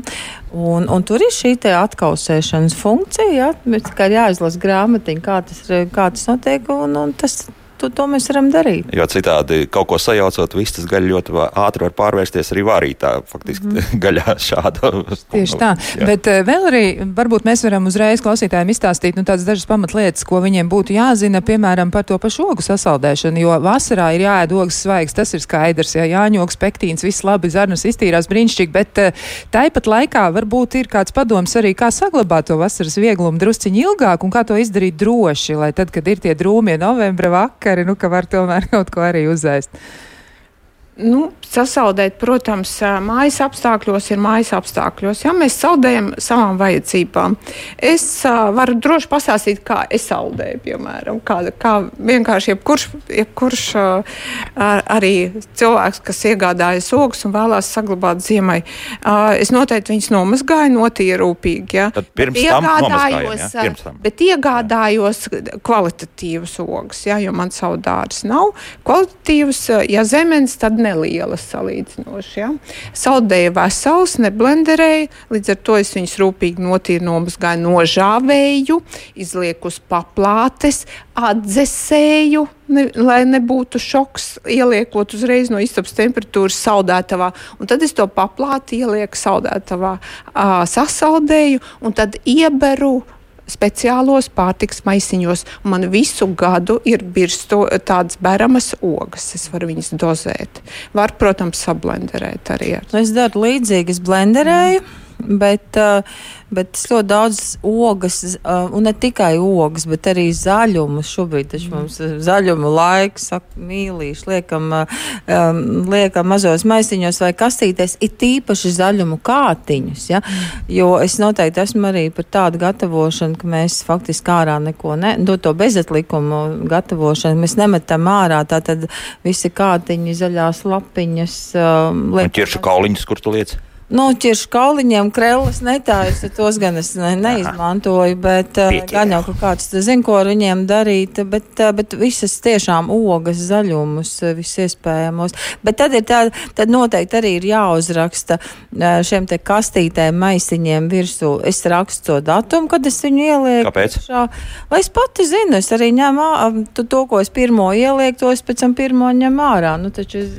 Un, un tur ir šī atkausēšanas funkcija, ja? tikai jāizlasa grāmatiņa, kā tas, kā tas notiek. Un, un tas, to, to mēs varam darīt. Jo citādi kaut ko sajaucot, viss tas gaļa ļoti ātri var pārvērsties arī vārītā, faktiski mm. gaļā šāda. Tieši tā, jā. bet uh, vēl arī varbūt mēs varam uzreiz klausītājiem izstāstīt nu, tādas dažas pamatlietas, ko viņiem būtu jāzina, piemēram, par to pašu ogu sasaldēšanu, jo vasarā ir jāēd ogas svaigs, tas ir skaidrs, ja jāņoks pektīns, viss labi, zarnas iztīrās brīnišķīgi, bet uh, tāpat laikā varbūt ir kāds padoms arī, kā saglabāt to vasaras vieglumu drusciņi ilgāk un kā to izdarīt droši, lai tad, kad ir tie drūmie novembra vakari, vakari, nu, ka var tomēr kaut ko arī uzēst. Nu, sasaldēt, protams, mājas apstākļos ir mājas apstākļos. Ja mēs saldējam savām vajadzībām. Es uh, varu droši pastāstīt, kā es saldēju, piemēram, kā, kā vienkārši jebkurš, jebkurš uh, arī cilvēks, kas iegādājas ogas un vēlās saglabāt ziemai. Uh, es noteikti viņus nomazgāju, notīru rūpīgi. Ja. Tad pirms iegādājos, ja? pirms tam. Bet iegādājos kvalitatīvas ogas, ja, jo man savu dārstu nav. Kvalitatīvas, ja zemenes, tad nelielas salīdzinoši. Ja? Saldēja vesels, neblenderēja, līdz ar to es viņus rūpīgi notīru, nomazgāju, nožāvēju, izlieku uz paplātes, atdzesēju, ne, lai nebūtu šoks, ieliekot uzreiz no istabas temperatūras saldētavā. Un tad es to paplāti ielieku saldētavā, sasaldēju un tad ieberu speciālos pārtiks maisiņos. Man visu gadu ir birsto tādas beramas ogas. Es varu viņas dozēt. Var, protams, sablenderēt arī. Ar. Nu, es daru līdzīgi, es blenderēju. Mm bet, uh, bet ļoti daudz ogas, uh, un ne tikai ogas, bet arī zaļumu. Šobrīd taču mums ir zaļuma laiks, mīlīši, liekam, um, liekam mazos maisiņos vai kastītēs, ir tīpaši zaļumu kātiņus. Ja? Jo es noteikti esmu arī par tādu gatavošanu, ka mēs faktiski ārā neko ne, do to bezatlikumu gatavošanu, mēs nemetam ārā, tā tad visi kātiņi, zaļās lapiņas. Um. Ķiršu kauliņus, kur tu liec? Nu, tieši kauliņiem krēlus netājas, tos gan es ne, neizmantoju, bet uh, gan jau, kāds zina, ko ar viņiem darīt, bet, uh, bet visas tiešām ogas, zaļumus, uh, viss iespējamos. Bet tad ir tā, tad noteikti arī ir jāuzraksta šiem te kastītēm, maisiņiem virsū. Es rakstu to datumu, kad es viņu ielieku. Kāpēc? Šā, lai es pati zinu, es arī ņemu to, ko es pirmo ielieku, to es pēc tam pirmo ņem ārā. Nu, taču, es,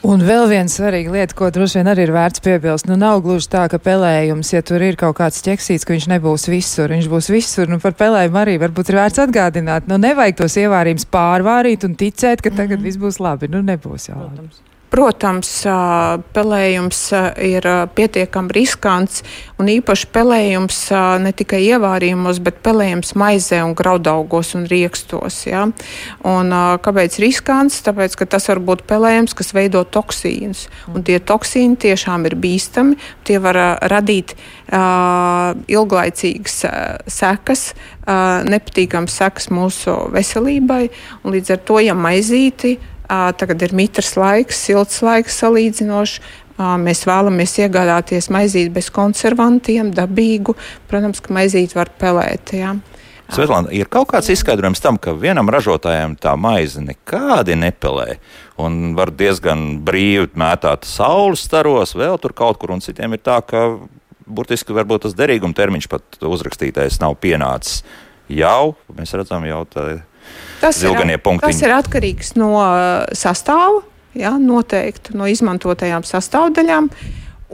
Un vēl viena svarīga lieta, ko droši vien arī ir vērts piebilst, nu nav gluži tā, ka pelējums, ja tur ir kaut kāds ķeksīts, ka viņš nebūs visur, viņš būs visur, nu par pelējumu arī varbūt ir vērts atgādināt, nu nevajag tos ievārījums pārvārīt un ticēt, ka tagad mm. viss būs labi, nu nebūs jau. Protams. Protams, pelējums ir pietiekami riskants, un īpaši pelējums ne tikai ievārījumos, bet pelējums maizē un graudaugos un riekstos. Ja? Un, kāpēc riskants? Tāpēc, ka tas var būt pelējums, kas veido toksīnus, un tie toksīni tiešām ir bīstami, tie var radīt uh, ilglaicīgas uh, sekas, uh, nepatīkamas sekas mūsu veselībai, un līdz ar to, ja maizīti Tagad ir mitrs laiks, silts laiks salīdzinoši. Mēs vēlamies iegādāties maizīti bez konservantiem, dabīgu. Protams, ka maizīti var pelēt. Ja. Svetlana, ir kaut kāds izskaidrojums tam, ka vienam ražotājam tā maize nekādi nepelē. Un var diezgan brīvi mētāt saules staros, vēl tur kaut kur, un citiem ir tā, ka burtiski varbūt tas derīguma termiņš pat uzrakstītais nav pienācis. Jau mēs redzam, jau tā ir Tas zilganie ir, punktiņi. Tas ir atkarīgs no uh, sastāva, ja, noteikti no izmantotajām sastāvdaļām.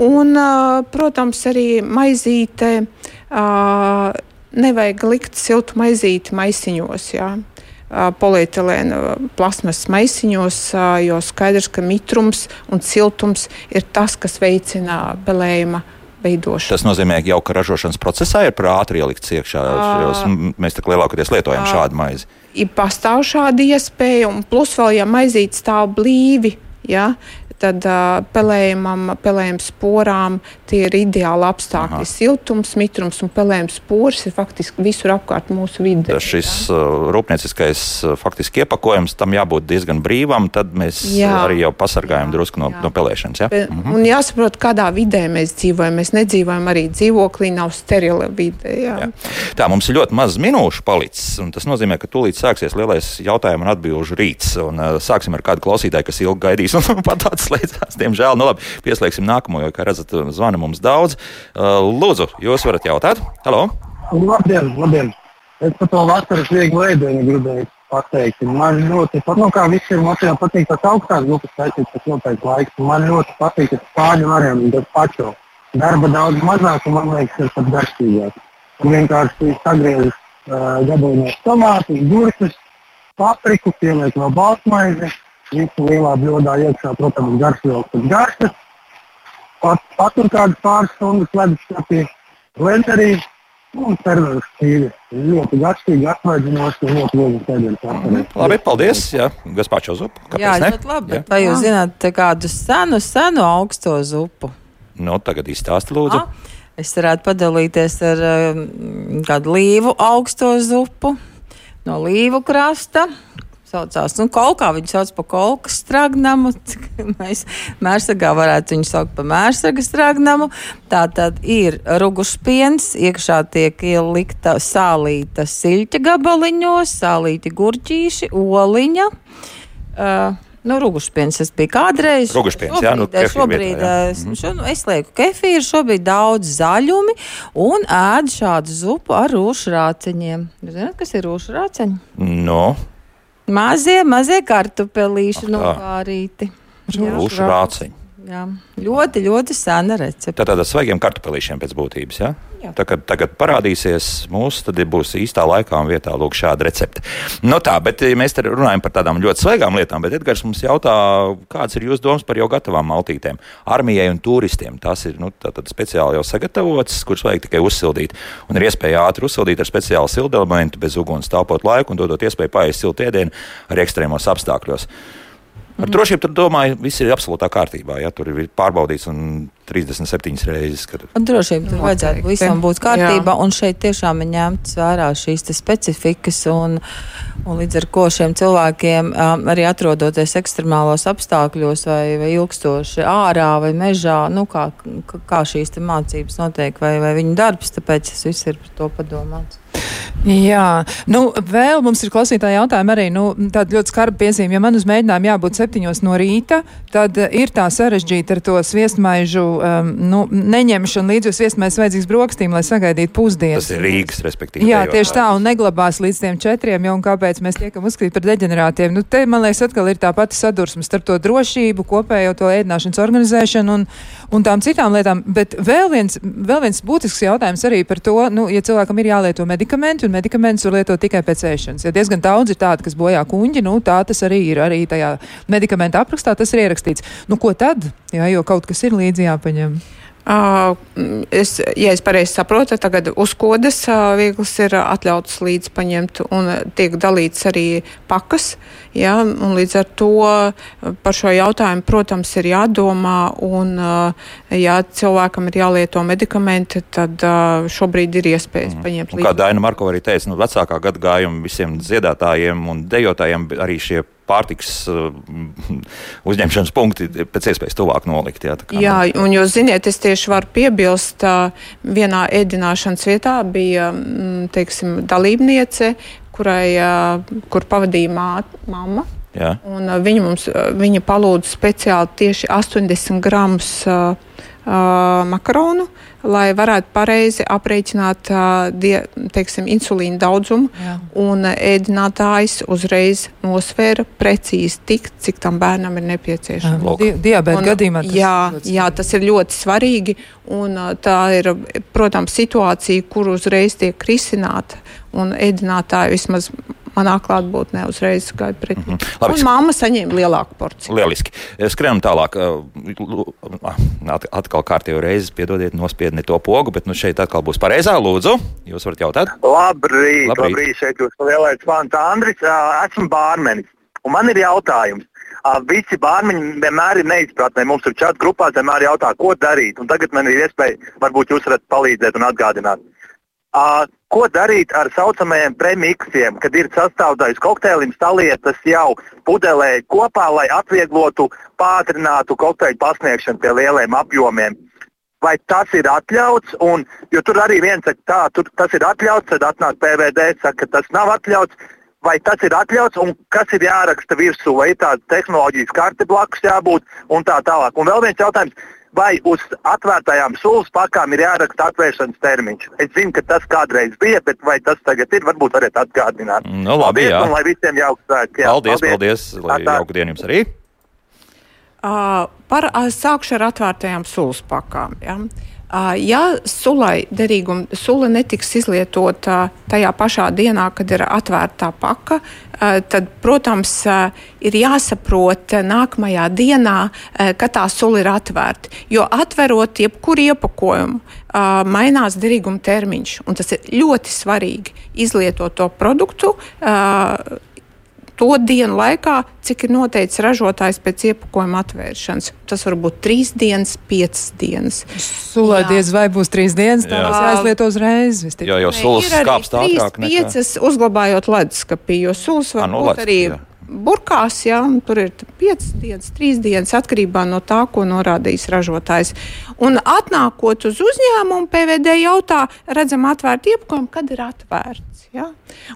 Un, uh, protams, arī maizīte uh, nevajag likt siltu maizīti maisiņos. Ja polietilēna plasmas maisiņos, jo skaidrs, ka mitrums un siltums ir tas, kas veicina pelējuma veidošanu. Tas nozīmē, ka jau ka ražošanas procesā ir prātri ielikts iekšā. Mēs tā lielākoties lietojam šādu maizi. Ir pastāv šāda iespēja, un plus vēl, ja maizīte stāv blīvi, ja, tad uh, pelējumam, pelējuma sporām tie ir ideāli apstākļi. Aha. Siltums, mitrums un pelējuma spors ir faktiski visur apkārt mūsu vidē. Šis uh, rūpnieciskais uh, faktiski iepakojums tam jābūt diezgan brīvam, tad mēs jā. arī jau pasargājam jā, drusku no, jā. no pelēšanas. Ja? Be, mhm. Un jāsaprot, kādā vidē mēs dzīvojam. Mēs nedzīvojam arī dzīvoklī, nav sterila vide. Jā. Jā. Tā mums ir ļoti maz minūšu palicis, un tas nozīmē, ka tūlīt sāksies lielais jautājumu un atbilžu rīts. Un, uh, sāksim ar kādu klausītāju, kas ilgi gaidīs un pat tāds slēdzās. Diemžēl, nu labi, pieslēgsim nākamo, jo, kā redzat, zvana mums daudz. Uh, lūdzu, jūs varat jautāt? Halo! Labdien, labdien! Es par to vasaras vieglu ēdienu gribēju pateikt. Man ļoti patīk, nu, kā visiem motīviem patīk tas augstās grupas taisīt, tas noteikti laiks. Man ļoti patīk, ka spāņu varējām dot pačo. Darba daudz mazāk, un man liekas, ir pat garšīgāk. Un vienkārši sagriezis uh, gabaliņos tomātus, gurķus, papriku, pieliek vēl baltmaizi, visu lielā bļodā iekšā, protams, garšvielas pēc garšas. Pat, patur kādas pāris stundas leduskapī, blenderī un serveris tīri. Ļoti garšīgi, atvaļinoši un ļoti viegli sēdienas vakarā. Labi, paldies, jā, Gaspāčo zupu. Kāpēc Jā, ne? ļoti labi. Bet vai jūs zināt kādu senu, senu augsto zupu? Nu, tagad izstāsti lūdzu. Ah, Es varētu padalīties ar um, kādu līvu augsto zupu no līvu krasta. Saucās, nu, kolkā viņu sauc par kolkas stragnamu. Mēs mērsagā varētu viņu saukt par mērsaga stragnamu. Tā tad ir rugušpiens, iekšā tiek ielikta sālīta siļķa gabaliņos, sālīti gurķīši, oliņa. Uh, Nu, Rūgušpiens tas bija kādreiz. Rūgušpiens, jā, nu, Šobrīd, kefīra šobrīd vietā, jā. es, šo, nu, es lieku kefīru, šobrīd daudz zaļumi un ēd šādu zupu ar rūšu rāciņiem. Jūs zināt, kas ir rūšu rāciņi? Nu, Mazie, mazie kartupelīši novārīti. Jā, rūšu rāciņi. Jā. Ļoti, ļoti sena recepte. Tātad ar svaigiem kartupelīšiem pēc būtības. Ja? Jā. Tā, kad tagad parādīsies mūsu, tad būs īstā laikā un vietā lūk, šāda recepte. Nu tā, bet mēs te runājam par tādām ļoti svaigām lietām, bet Edgars mums jautā, kāds ir jūsu domas par jau gatavām maltītēm? Armijai un turistiem tas ir nu, speciāli jau sagatavots, kurš vajag tikai uzsildīt. Un ir iespēja ātri uzsildīt ar speciālu sildu elementu, bez uguns taupot laiku un dodot iespēju paēst siltu ēdienu arī ekstrēmos apstākļos. Ar drošību tur, domāju, viss ir absolūtā kārtībā. Ja tur ir pārbaudīts un 37 reizes. Kad... Drošība tur vajadzētu visam būt kārtībā, Jā. un šeit tiešām ir ņemts vērā šīs te specifikas, un, un līdz ar ko šiem cilvēkiem um, arī atrodoties ekstremālos apstākļos vai, vai ilgstoši ārā vai mežā, nu, kā, kā- šīs te mācības notiek, vai, vai viņu darbs, tāpēc tas viss ir par to padomāts. Jā, nu, vēl mums ir klausītāji jautājumi arī, nu, tāda ļoti skarba piezīme. Ja man uz mēģinājumu jābūt septiņos no rīta, tad eh, ir tā sarežģīta ar to sviestmaižu, um, nu, neņemšanu līdz uz sviestmaizi vajadzīgs brokstīm, lai sagaidītu pusdienas. Tas ir Rīgas, respektīvi. Jā, tieši tā, un neglabās līdz tiem četriem, jo un kāpēc mēs tiekam uzskatīti par deģenerātiem. Nu, te, man liekas, atkal ir tā pati sadursme starp to drošību, kopējo to ēdināšanas organizēšanu un, un tām citām lietām. Bet vēl viens, vēl viens būtisks jautājums arī par to, nu, ja cilvēkam ir jālieto medikamenti, un medikamentus var lietot tikai pēc ēšanas. Ja diezgan daudz ir tādi, kas bojā kuņģi, nu, tā tas arī ir. Arī tajā medikamenta aprakstā tas ir ierakstīts. Nu, ko tad? Jā, jo kaut kas ir līdzi jāpaņem. Es, ja es pareizi saprotu, tad tagad uzkodas viegls ir atļauts līdz paņemt un tiek dalīts arī pakas. Ja, un līdz ar to par šo jautājumu, protams, ir jādomā. Un, ja cilvēkam ir jālieto medikamenti, tad šobrīd ir iespējas mm. paņemt Un kā Daina Markova arī teica, nu, vecākā gadagājuma visiem dziedātājiem un dejotājiem arī šie pārtiks uh, uzņemšanas punkti pēc iespējas tuvāk nolikt. Jā, Jā, un jūs ziniet, es tieši varu piebilst, vienā ēdināšanas vietā bija mm, teiksim, dalībniece, kurai, ā, kur pavadīja māt, mamma. ā, viņa mums viņa palūdza speciāli tieši 80 gramus ā, makaronu, lai varētu pareizi aprēķināt die, teiksim, insulīna daudzumu. Jā. Un ēdinātājs uzreiz nosvēra precīzi tik, cik tam bērnam ir nepieciešams. Di diabēta gadījumā. tas jā, ļoti jā, tas ir ļoti svarīgi. Un, tā ir, protams, situācija, kur uzreiz tiek risināta. Un ēdinātāji vismaz manā klātbūtnē uzreiz gāja pretī. Mm -hmm. Labi. Un mamma saņēma lielāku porciju. Lieliski. Skrienam tālāk. At- Atkal kārtējo reizi, piedodiet, nospiedni to pogu, bet nu šeit atkal būs pareizā. Lūdzu, jūs varat jautāt. Labrīt, Labrīt. labrīt. šeit jūs lielais fans Andris. Esmu bārmenis. Un man ir jautājums. Ā, Visi bārmeņi vienmēr ir neizpratnē. Mums ir čat grupās vienmēr jautā, ko darīt. Un tagad man ir iespēja, varbūt jūs varat palīdzēt un atgādināt. Ā, Ko darīt ar saucamajiem premiksiem, kad ir sastāvdaļas kokteilim salietas jau pudelē kopā, lai atvieglotu, pātrinātu kokteļu pasniegšanu pie lieliem apjomiem? vai tas ir atļauts. Un, jo tur arī viens saka, tā, tur, tas ir atļauts, tad atnāk PVD, saka, ka tas nav atļauts. Vai tas ir atļauts un kas ir jāraksta virsū, vai ir tāda tehnoloģijas karte blakus jābūt un tā tālāk. Un vēl viens jautājums. Vai uz atvērtajām sulas pakām ir jāraksta atvēršanas termiņš? Es zinu, ka tas kādreiz bija, bet vai tas tagad ir? Varbūt varat atgādināt. Nu, labi, paldies, jā. un lai visiem jauks svētki. jā. Paldies, paldies. Lai jauku dienu jums arī. Uh, par, sākšu ar atvērtajām sulas pakām. Ja? Ja sulai derīguma sula netiks izlietota tajā pašā dienā, kad ir atvērta paka, tad, protams, ir jāsaprot nākamajā dienā, kad tā sula ir atvērta. Jo atverot jebkuru iepakojumu, mainās derīguma termiņš. Tas ir ļoti svarīgi izlietot to produktu. To dienu laikā, cik ir noteikts ražotājs pēc iepakojuma atvēršanas. Tas var būt trīs dienas, piecas dienas. Diez vai būs trīs dienas, tā būs jāizlieto uzreiz. Jā, jo sulas arī skāpst ātrāk nekā. piecas uzglabājot leduskapī, jo sulas var Ah, nu, būt arī ledusskapī, jā. Burkās, un tur ir piecas dienas, trīs dienas atkarībā no tā, ko norādījis ražotājs. Un atnākot uz uzņēmumu, PVD jautā, redzam atvērt iepakojumu, kad ir atvērts. Ja?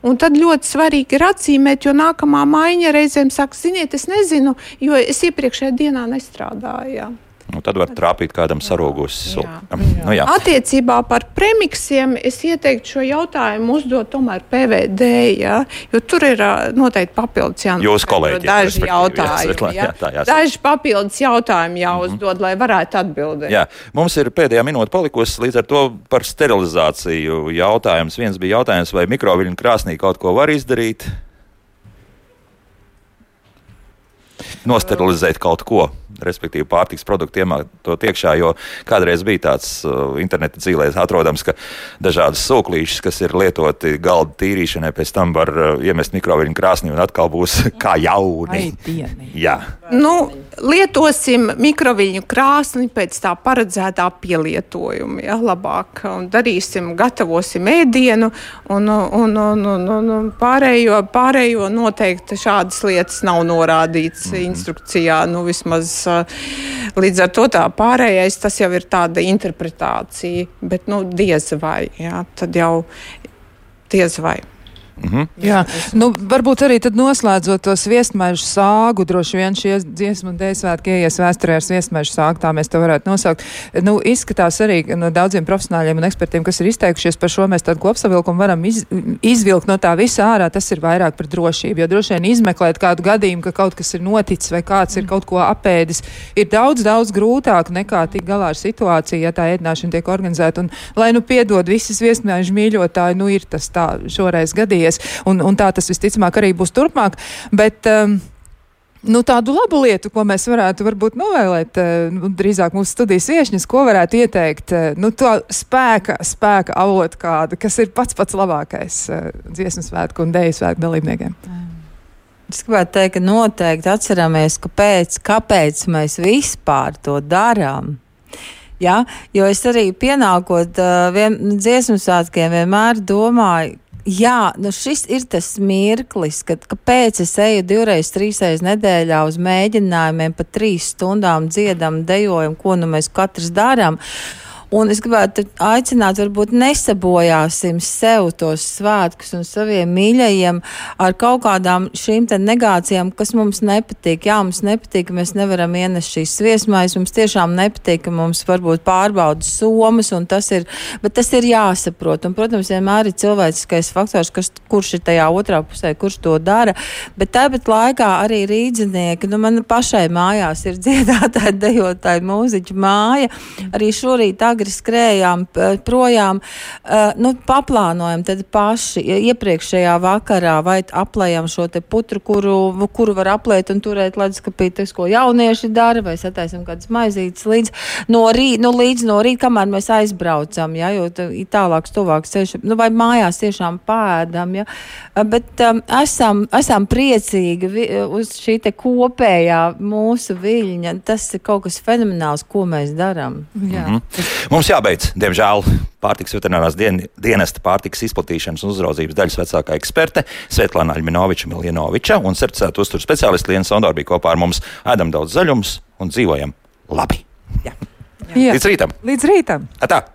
Un tad ļoti svarīgi ir atzīmēt, jo nākamā maiņa reizēm saka, ziniet, es nezinu, jo es iepriekšējā dienā nestrādāju. Ja? Nu, tad var trāpīt kādam sarūgus. Jā. Nu, jā. Attiecībā par premiksiem es ieteiktu šo jautājumu uzdot tomēr PVD, ja? jo tur ir noteikti papildus jānoskaidro Jūsu kolēģiem, daži jautājumi. Ja? jā, tā jāsaka. Daži papildus jautājumi jāuzdod, mm -hmm. lai varētu atbildēt. Jā, mums ir pēdējā minūte palikusi līdz ar to par sterilizāciju. Jautājums. Viens bija jautājums, vai mikroviļņu krāsnī kaut ko var izdarīt? Nosterilizēt kaut ko, respektīvi pārtiks produktu iemātot iekšā, jo kādreiz bija tāds uh, interneta dzīvēs atrodams, ka dažādas sūklīšas, kas ir lietoti galda tīrīšanai, pēc tam var uh, iemest mikroviļņu krāsnī un atkal būs kā jauni. Jā, Nu, lietosim mikroviļņu krāsni pēc tā paredzētā pielietojuma. Ja, labāk, un darīsim, gatavosim ēdienu, un, un, un, un, un, pārējo, pārējo noteikti šādas lietas nav norādīts mm -hmm. instrukcijā. Nu, vismaz, līdz ar to tā pārējais tas jau ir tāda interpretācija, bet nu, diez vai. Ja, tad jau diez vai. Jā, nu, varbūt arī tad noslēdzot to viesmaiņu sāgu, droši vien šie dziesmu un dēļ svētki ieies vēsturē ar viesmaiņu sāgu, tā mēs to varētu nosaukt. Nu, izskatās arī no daudziem profesionāļiem un ekspertiem, kas ir izteikušies par šo, mēs tādu kopsavilkumu varam iz, izvilkt no tā visa ārā. Tas ir vairāk par drošību, jo droši vien izmeklēt kādu gadījumu, ka kaut kas ir noticis vai kāds ir kaut ko apēdis, ir daudz, daudz grūtāk nekā tik galā ar situāciju, ja tā ēdināšana tiek organizēta. Un, lai nu piedod visas viesmaiņu mīļotāji, nu ir tas tā šoreiz gadījies, un, un tā tas visticamāk arī būs turpmāk. Bet, um, Nu, tādu labu lietu, ko mēs varētu varbūt novēlēt, eh, nu, drīzāk mūsu studijas viesņas, ko varētu ieteikt, eh, nu, to spēka, spēka avotu kādu, kas ir pats pats labākais eh, dziesmu svētku un dēļu svētku dalībniekiem. Es gribētu teikt, ka noteikti atceramies, kāpēc, kāpēc mēs vispār to darām. Ja? Jo es arī pienākot uh, dziesmu svētkiem, vienmēr domāju, Jā, nu šis ir tas mirklis, kad kāpēc es eju divreiz, trīsreiz nedēļā uz mēģinājumiem, pa trīs stundām dziedam, dejojam, ko nu mēs katrs darām. Un es gribētu aicināt, varbūt nesabojāsim sev tos svētkus un saviem mīļajiem ar kaut kādām šīm te negācijām, kas mums nepatīk. Jā, mums nepatīk, ka mēs nevaram ienest šīs sviesmais, mums tiešām nepatīk, ka mums varbūt pārbaudas somas, un tas ir, bet tas ir jāsaprot. Un, protams, vienmēr ir cilvēciskais faktors, kas, kurš ir tajā otrā pusē, kurš to dara, bet tāpat laikā arī rīdzinieki, nu man pašai mājās ir dziedātāji, dejotāji, mūziķi māja. Arī šorīt agri skrējām projām, nu, paplānojam tad paši iepriekšējā vakarā vai aplējam šo te putru, kuru, kuru var aplēt un turēt leduskapī, tas, ko jaunieši dara, vai sataisam kādas maizītes līdz no rīta, nu, līdz no rīta, kamēr mēs aizbraucam, ja, jo tālāks, tuvāks ceļš, nu, vai mājās tiešām pēdam, ja. Bet um, esam, esam priecīgi vi, uz šī te kopējā mūsu viļņa. Tas ir kaut kas fenomenāls, ko mēs darām. Jā. Mhm. Mums jābeidz, diemžēl, pārtiks veterinārās dien, dienesta pārtiks izplatīšanas un uzraudzības daļas vecākā eksperte Svetlana Aļminoviča Miljanoviča un certificēta uzturu speciāliste Liena Sondor bija kopā ar mums. Ēdam daudz zaļums un dzīvojam labi. Jā. Līdz rītam! Līdz rītam! Atā!